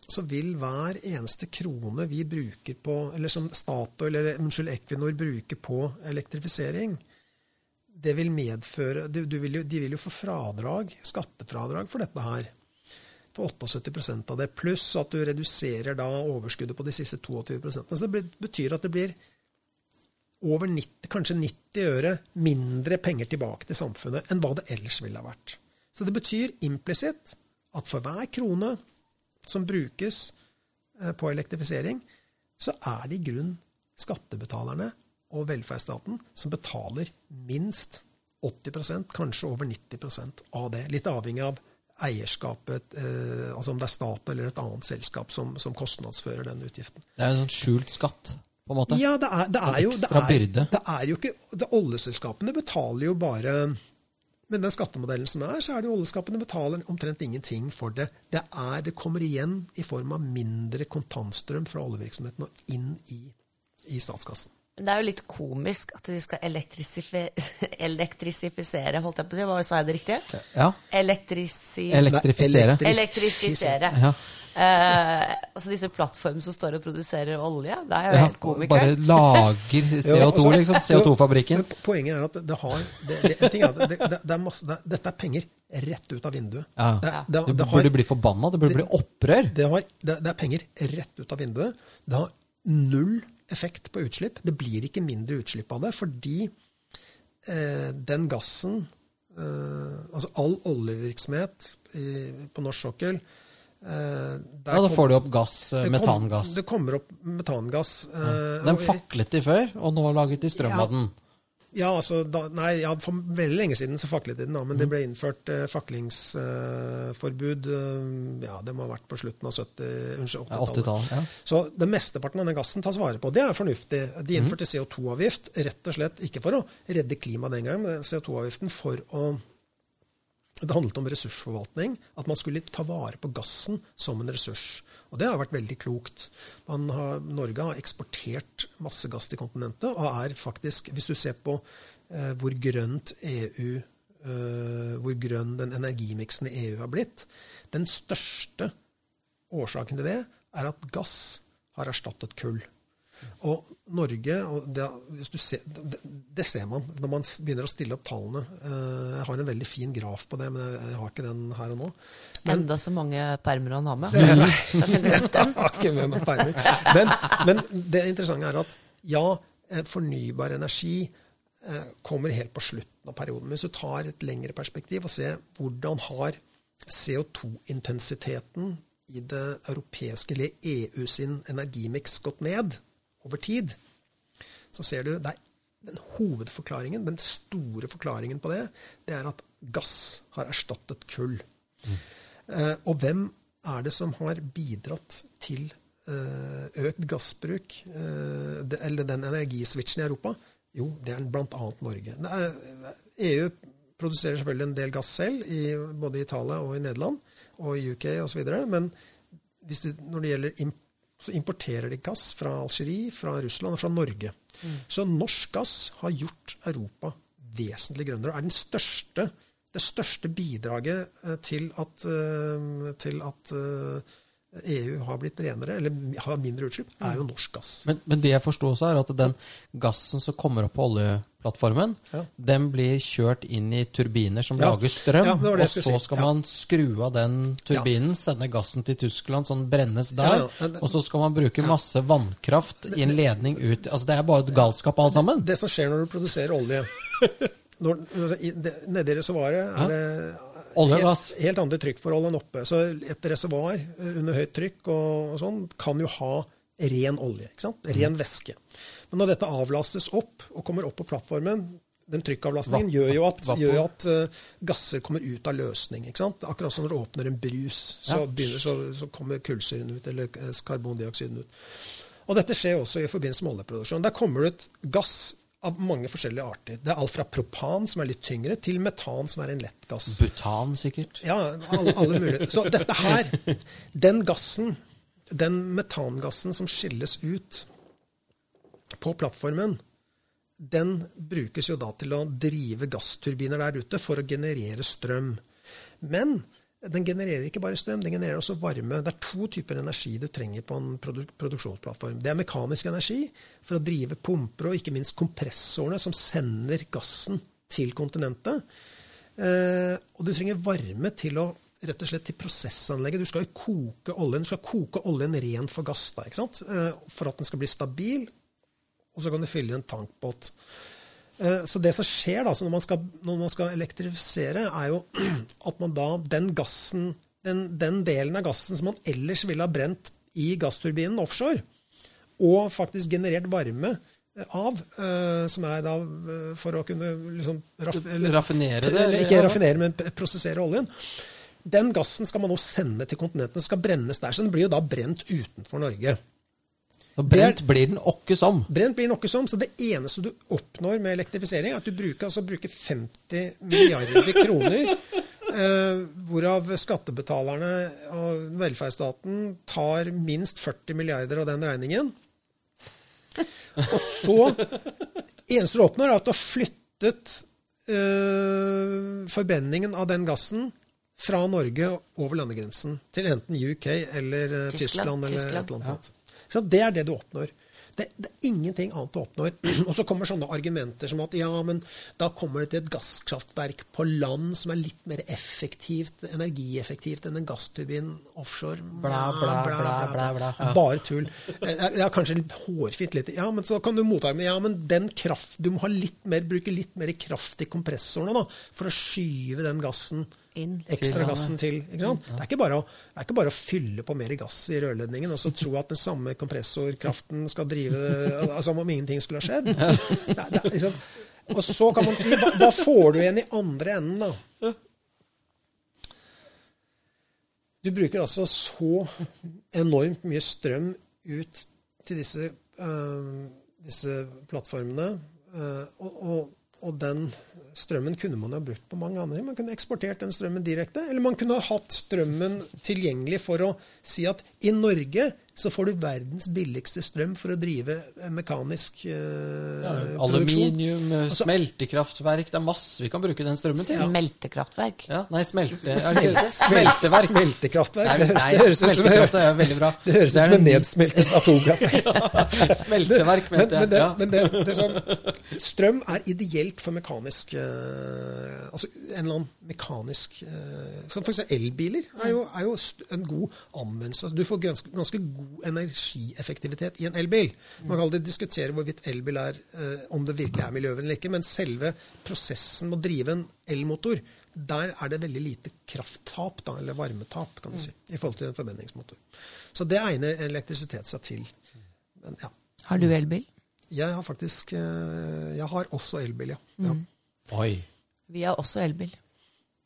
så vil hver eneste krone vi bruker på, eller som Statoil eller unnskyld, Equinor bruker på elektrifisering, det vil medføre du, du vil jo, De vil jo få fradrag, skattefradrag for dette her. For 78% av det. Pluss at du reduserer da overskuddet på de siste 22% Så det betyr at det blir over 90, kanskje 90 øre mindre penger tilbake til samfunnet enn hva det ellers ville ha vært. Så det betyr implisitt at for hver krone som brukes eh, på elektrifisering, så er det i grunn skattebetalerne og velferdsstaten som betaler minst 80% kanskje over 90% av det. Litt avhengig av eierskapet, eh, altså om det er stat eller et annet selskap som, som kostnadsfører den utgiften. Det er jo en sånn skjult skatt, på en måte. Ja, det er, det er jo det er. Det er jo ikke det, Oljeselskapene betaler jo bare med den skattemodellen som er, så er det jo oljeselskapene betaler omtrent ingenting for det. Det, er, det kommer igjen i form av mindre kontantstrøm fra oljevirksomheten og inn i, i statskassen. Det er jo litt komisk at de skal elektrisifi [LAUGHS] elektrisifisere, holdt jeg på å si. Hva sa jeg det riktig? Ja. Elektrisi... Elektrifisere. Elektrifisere. Ja. Eh, altså disse plattformene som står og produserer olje, det er jo Ja, helt komikere. bare lager [LAUGHS] CO2, altså, liksom. CO2-fabrikken. Poenget er at det har det, det, en ting er at det, det, det er masse, det, Dette er penger rett ut av vinduet. Ja. Det, det, det, Du det, har, burde bli forbanna. Det burde bli opprør. det, har, det, det er penger rett ut av vinduet. Det har null effekt på utslipp. Det blir ikke mindre utslipp av det, fordi eh, den gassen eh, Altså all oljevirksomhet i, på norsk sokkel eh, der Ja, Da får du opp gass, det metangass. kom-. Det kommer opp metangass. eh, Den faklet de før, og nå laget de strøm Ja. av den. Ja, altså, da, nei, ja, For veldig lenge siden så faklet de den, da, men Mm. det ble innført eh, faklingsforbud eh, ja, Det må ha vært på slutten av 70, unnskyld, Ja, 80-tallet. 80-tallet. Ja. Så den mesteparten av den gassen tas vare på. Det er fornuftig. Mm. De innførte CO2-avgift rett og slett ikke for å redde klimaet den gangen, men CO2-avgiften for å det handlet om ressursforvaltning, at man skulle ta vare på gassen som en ressurs. Og det har vært veldig klokt. Har, Norge har eksportert masse gass til kontinentet, og er faktisk, hvis du ser på eh, hvor grønt EU eh, Hvor grønn den energimiksen i EU har blitt Den største årsaken til det er at gass har erstattet kull. Og Norge og det, ser, det, det ser man når man begynner å stille opp tallene. Eh, Jeg har en veldig fin graf på det, men jeg har ikke den her og nå. Men, Enda så mange permer han har med. [LAUGHS] Så jeg har. [LAUGHS] Ikke med meg permer. Men, men det interessante er at ja, eh, fornybar energi eh, kommer helt på slutten av perioden. Men hvis du tar et lengre perspektiv og ser hvordan har CO2-intensiteten i det europeiske eller EU sin energimiks gått ned over tid, så ser du det den hovedforklaringen, den store forklaringen på det, det er at gass har erstattet kull. Eh, og hvem er det som har bidratt til eh, økt gassbruk, eh, det, eller den energiswitchen i Europa? Jo, det er bl.a. Norge. Er, EU produserer selvfølgelig en del gass selv, i, både i Italia og i Nederland og i UK osv. Men det, når det gjelder imp så importerer de gass fra Algerie, fra Russland og fra Norge. Så norsk gass har gjort Europa vesentlig grønnere. og er den største, det største bidraget eh, til at, eh, til at eh, EU har blitt renere, eller har mindre utslipp, er jo norsk gass. Men, men det jeg forsto også, er at den gassen som kommer opp på oljeplattformen, Ja. den blir kjørt inn i turbiner som Ja. lager strøm. Ja, det det og så si. skal Ja. man skru av den turbinen, sende gassen til Tyskland, så den brennes der. Ja. Og så skal man bruke masse vannkraft i en ledning ut Altså Det er bare galskap, alle sammen. Det som skjer når du produserer olje [LAUGHS] altså, det- Nede i reservoaret er det helt, helt andre trykkforhold enn oppe. Så et reservoar eh, under høyt trykk og, og sånn kan jo ha ren olje. ikke sant? Ren væske. Men når dette avlastes opp og kommer opp på plattformen den trykkavlastningen gjør jo at, gjør at uh, gasser kommer ut av løsning. ikke sant? Akkurat som når du åpner en brus, så, Ja. begynner, så, så kommer kullsyren ut, eller eh, karbondioksiden ut. Og dette skjer også i forbindelse med oljeproduksjon. Der kommer det ut gass av mange forskjellige arter. Det er alt fra propan, som er litt tyngre, til metan, som er en lett gass. Butan, sikkert. Ja, alle, alle mulige. Så dette her, den gassen, den metangassen som skilles ut på plattformen, den brukes jo da til å drive gassturbiner der ute for å generere strøm. Men den genererer ikke bare strøm, den genererer også varme. Det er to typer energi du trenger på en produk produksjonsplattform. Det er mekanisk energi for å drive pumper og ikke minst kompressorene som sender gassen til kontinentet. Eh, og du trenger varme til å rett og slett til prosessanlegget. Du skal jo koke oljen, du skal koke oljen ren for gass da, ikke sant? Eh, for at den skal bli stabil, og så kan du fylle i en tankbåt. Eh, Så det som skjer da, når, man skal, når man skal elektrifisere, er jo [CLEARS THROAT] at man da den gassen, den, den delen av gassen som man ellers ville ha brent i gassturbinen offshore, og faktisk generert varme eh, av, eh, som er da for å kunne liksom raff, eller- Raffinere det? eller eller? ikke raffinere, men prosessere oljen. Den gassen skal man nå sende til kontinentene, skal brennes der. Så den blir jo da brent utenfor Norge. Så brent blir den åkke som. Brent blir noe som, så det eneste du oppnår med elektrifisering, er at du bruker, altså, bruker 50 milliarder kroner, eh, hvorav skattebetalerne og velferdsstaten tar minst 40 milliarder av den regningen. Og så eneste du oppnår, er at du har flyttet eh, forbrenningen av den gassen fra Norge over landegrensen til enten UK eller eh, Tyskland, Tyskland, eller Tyskland. et eller annet sånt. Så det er det du oppnår. Det, det er ingenting annet du oppnår. [CLEARS THROAT] Og så kommer sånne argumenter som at ja, men da kommer det til et gasskraftverk på land som er litt mer effektivt, energieffektivt enn en gassturbin offshore. Bla, bla, bla, bla, bla. Ja. Bare tull. Eh, Ja, kanskje hårfint litt. Ja, men så kan du motarme Ja, men den kraft Du må ha litt mer, bruke litt mer kraft i kompressorene da, for å skyve den gassen Inn. ekstra gassen til. Sant? Det, er å, det er ikke bare å fylle på mer gass i rørledningen og så tro at den samme kompressorkraften skal drive altså, som om ingenting skulle ha skjedd. Det, det, liksom, og så kan man si hva, hva får du igjen i andre enden, da? Du bruker altså så enormt mye strøm ut til disse, øh, disse plattformene. øh, og, og, og den strømmen kunne man ha brukt på mange andre. Man kunne eksportert den strømmen direkte. Eller man kunne ha hatt strømmen tilgjengelig for å si at i Norge så får du verdens billigste strøm for å drive eh, mekanisk øh, produksjon. Aluminium, Altså- smeltekraftverk Det er masse vi kan bruke den strømmen til. Smeltekraftverk. Ja, nei, smelte... Er? Smelteverk. Smeltekraftverk. Nei, nei det høres ut som- smeltekraft veldig bra. det høres ut som en nedsmeltet atomkraftverk. [LAUGHS] Smelteverk, mente jeg. men, jeg. det, men det, det er sånn, strøm er ideelt for mekanisk eh, Altså en eller annen mekanisk eh, Som f.eks. elbiler er jo, er jo st- en god anvendelse. Du får ganske, ganske god energieffektivitet i en elbil. Man kan alltid diskutere hvorvidt elbil er eh, om det virkelig er miljøvennlig eller ikke, men selve prosessen med å drive en elmotor, der er det veldig lite krafttap, da, eller varmetap, kan du si, i forhold til en forbrenningsmotor. Så det egner elektrisitet seg til. Men ja. Har du elbil? Jeg har faktisk eh, Jeg har også elbil, ja. ja. Oi. Vi har også elbil.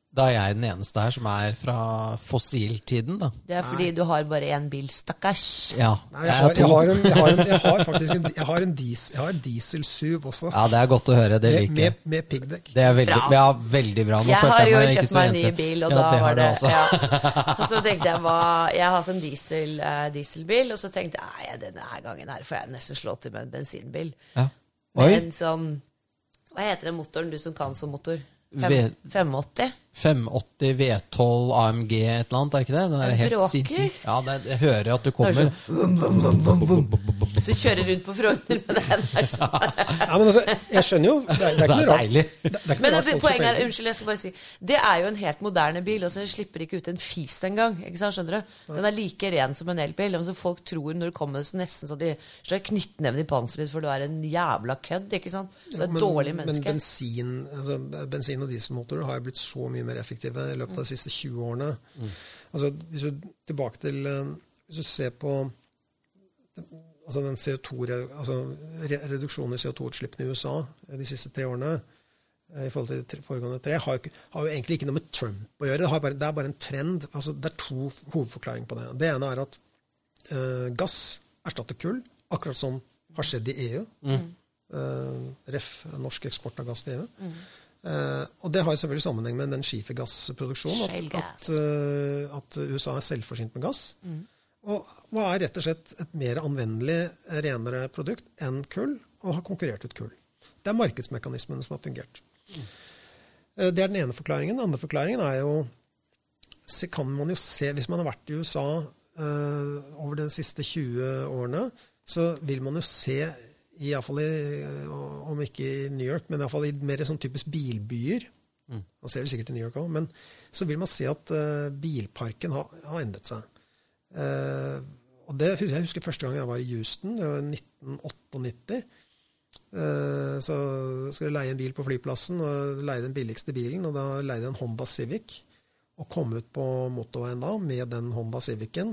Da er jeg den eneste her som er fra fossiltiden, da. Det er fordi du har bare én bil, stakkars. Ja. Nei, jeg, har, jeg, har en, jeg, har en, jeg har faktisk en, jeg har en, dies, jeg har en diesel-SUV også. ja, det er godt å høre. Det liker jeg. med, med piggdekk. Det er veldig Bra. ja, veldig bra. Nå Jeg har jo meg kjøpt meg en ny bil, og ja, da det var det ja. [LAUGHS] Og så tenkte jeg hva Jeg har hatt en diesel, eh, dieselbil, og så tenkte jeg nei, denne gangen her får jeg nesten slå til med en bensinbil. Ja. Med en sånn Hva heter den motoren, du som kan som motor? Fem, V- 580? 580 V12 AMG et eller annet, er det ikke det? Den er helt sinnssyk. Ja, det, jeg hører at du kommer. Så kjører rundt på Frogner med den. der. Ja, men altså, jeg skjønner jo Det er, det er ikke [LAUGHS] noe rart. Det, det er Men poenget er, unnskyld, jeg skal bare si Det er jo en helt moderne bil, og så slipper ikke ut en fis engang. Skjønner du? Den er like ren som en elbil. Altså, så folk tror når du kommer så nesten så de slår knyttneven i panseret ditt for du er en jævla kødd. ikke sant? Du er et men, dårlig men menneske. bensin, altså, bensin- og dieselmotorer har jo blitt så mye mer effektive i løpet av de siste 20 årene. Altså, hvis du tilbake til eh, Hvis du ser på altså den CO2, altså reduksjonen i CO2-utslippene i USA de siste tre årene eh, i forhold til de foregående tre, har, ikke- har jo egentlig ikke noe med Trump å gjøre. Det, har bare, det er bare en trend. Altså, det er to hovedforklaringer på det. Det ene er at eh, gass erstatter kull, akkurat som har skjedd i EU. Eh, ref. norsk eksport av gass til EU. Eh, og det har jo selvfølgelig sammenheng med den skifergassproduksjonen. At, at, eh, at USA er selvforsynt med gass. Og, og er rett og slett et mer anvendelig, renere produkt enn kull, og har konkurrert ut kull. Det er markedsmekanismene som har fungert. Eh, Det er den ene forklaringen. Den andre forklaringen er jo kan man jo se, Hvis man har vært i USA uh, over de siste 20 årene, så vil man jo se i, alle fall i, eh, om ikke i New York, men iallfall i mer sånn typisk bilbyer. Man ser det sikkert i New York òg, men så vil man se at uh, bilparken har, har endret seg. Uh, og det, Jeg husker første gang jeg var i Houston, det var 1998. Uh, så skulle jeg leie en bil på flyplassen, og leie den billigste bilen. Og da leide jeg en Honda Civic. Og komme ut på motorveien da med den Honda Civicen.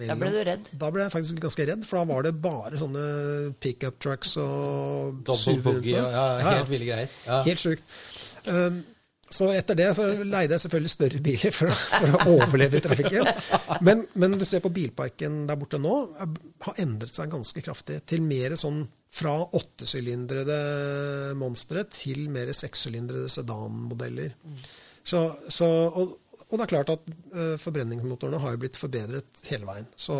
Da ble du redd. Da ble jeg faktisk ganske redd, for da var det bare sånne pickup trucks og Double ja, ja, Ja, ja. helt ville greier. Ja. Helt sjukt. Um, så etter det så leide jeg selvfølgelig større biler for, å- for å overleve i trafikken. Men, men du ser på bilparken der borte nå, har endret seg ganske kraftig. Til mer sånn fra åttesylindrede monstre til mer sekssylindrede sedanmodeller. Så, så, og, og det er klart at uh, forbrenningsmotorene har jo blitt forbedret hele veien. Så,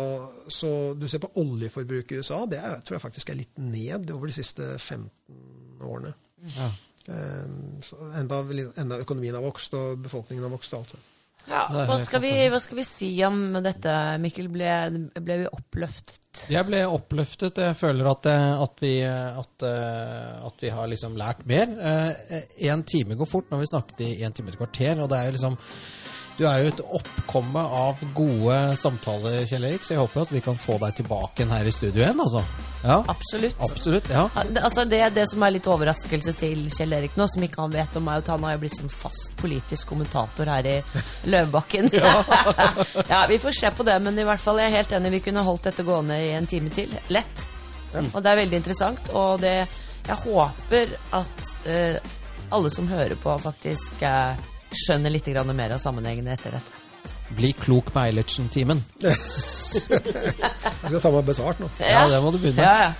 så du ser på oljeforbruket i USA, det er, tror jeg faktisk er litt ned over de siste 15 årene. Ja. Eh, så enda, enda økonomien har vokst, og befolkningen har vokst. og alt det. Ja, hva, skal vi, hva skal vi si om dette, Mikkel? Ble, ble vi oppløftet? Jeg ble oppløftet. Jeg føler at, eh, at, vi, at, at vi har liksom lært mer. Én time går fort når vi snakket i én time et kvarter. og det er jo liksom Du er jo et oppkomme av gode samtaler, Kjell Erik, så jeg håper at vi kan få deg tilbake igjen her i studio igjen. altså. Ja, Absolutt. Absolutt. ja. Ja, det, altså det, det som er litt overraskelse til Kjell Erik nå, som ikke han vet om, er at han har blitt sånn fast politisk kommentator her i Løvebakken. [LAUGHS] [LAUGHS] Ja. vi får se på det, men i hvert fall jeg er helt enig. Vi kunne holdt dette gående i en time til. Lett. Og det er veldig interessant. Og det, jeg håper at uh, alle som hører på, faktisk eh, skjønner litt mer av sammenhengene etter dette. Bli klok med Eilertsen-timen. Jeg skal ta meg besvart nå. Ja, det må du begynne med. Ja,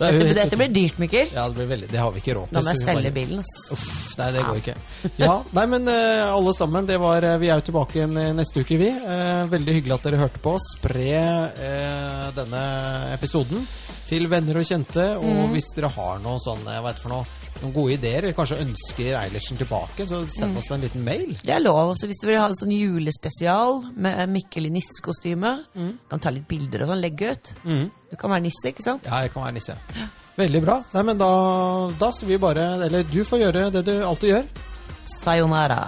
ja. Det Dette, blir dyrt, Mikkel. Ja, det blir veldig Det har vi ikke råd til. Da må jeg selge bare- bilen. Uff, nei, det går ikke. Ja, nei, men uh, alle sammen, det var eh, Vi er jo tilbake igjen eh, neste uke, vi. Uh, veldig hyggelig at dere hørte på. Spre uh, denne episoden til venner og kjente. Og hvis dere har noe sånn, hva heter det for noe, noen gode ideer, eller kanskje ønsker Eilertsen tilbake, så send oss en liten mail. Det er lov. Så Hvis du vil ha en sånn julespesial med Mikkel i nissekostyme, kan ta litt bilder og sånn, legge ut. Du kan være nisse, ikke sant? Ja, jeg kan være nisse. Veldig bra. Nei, men da, da sier vi bare Eller du får gjøre det du alltid gjør. Sayonara.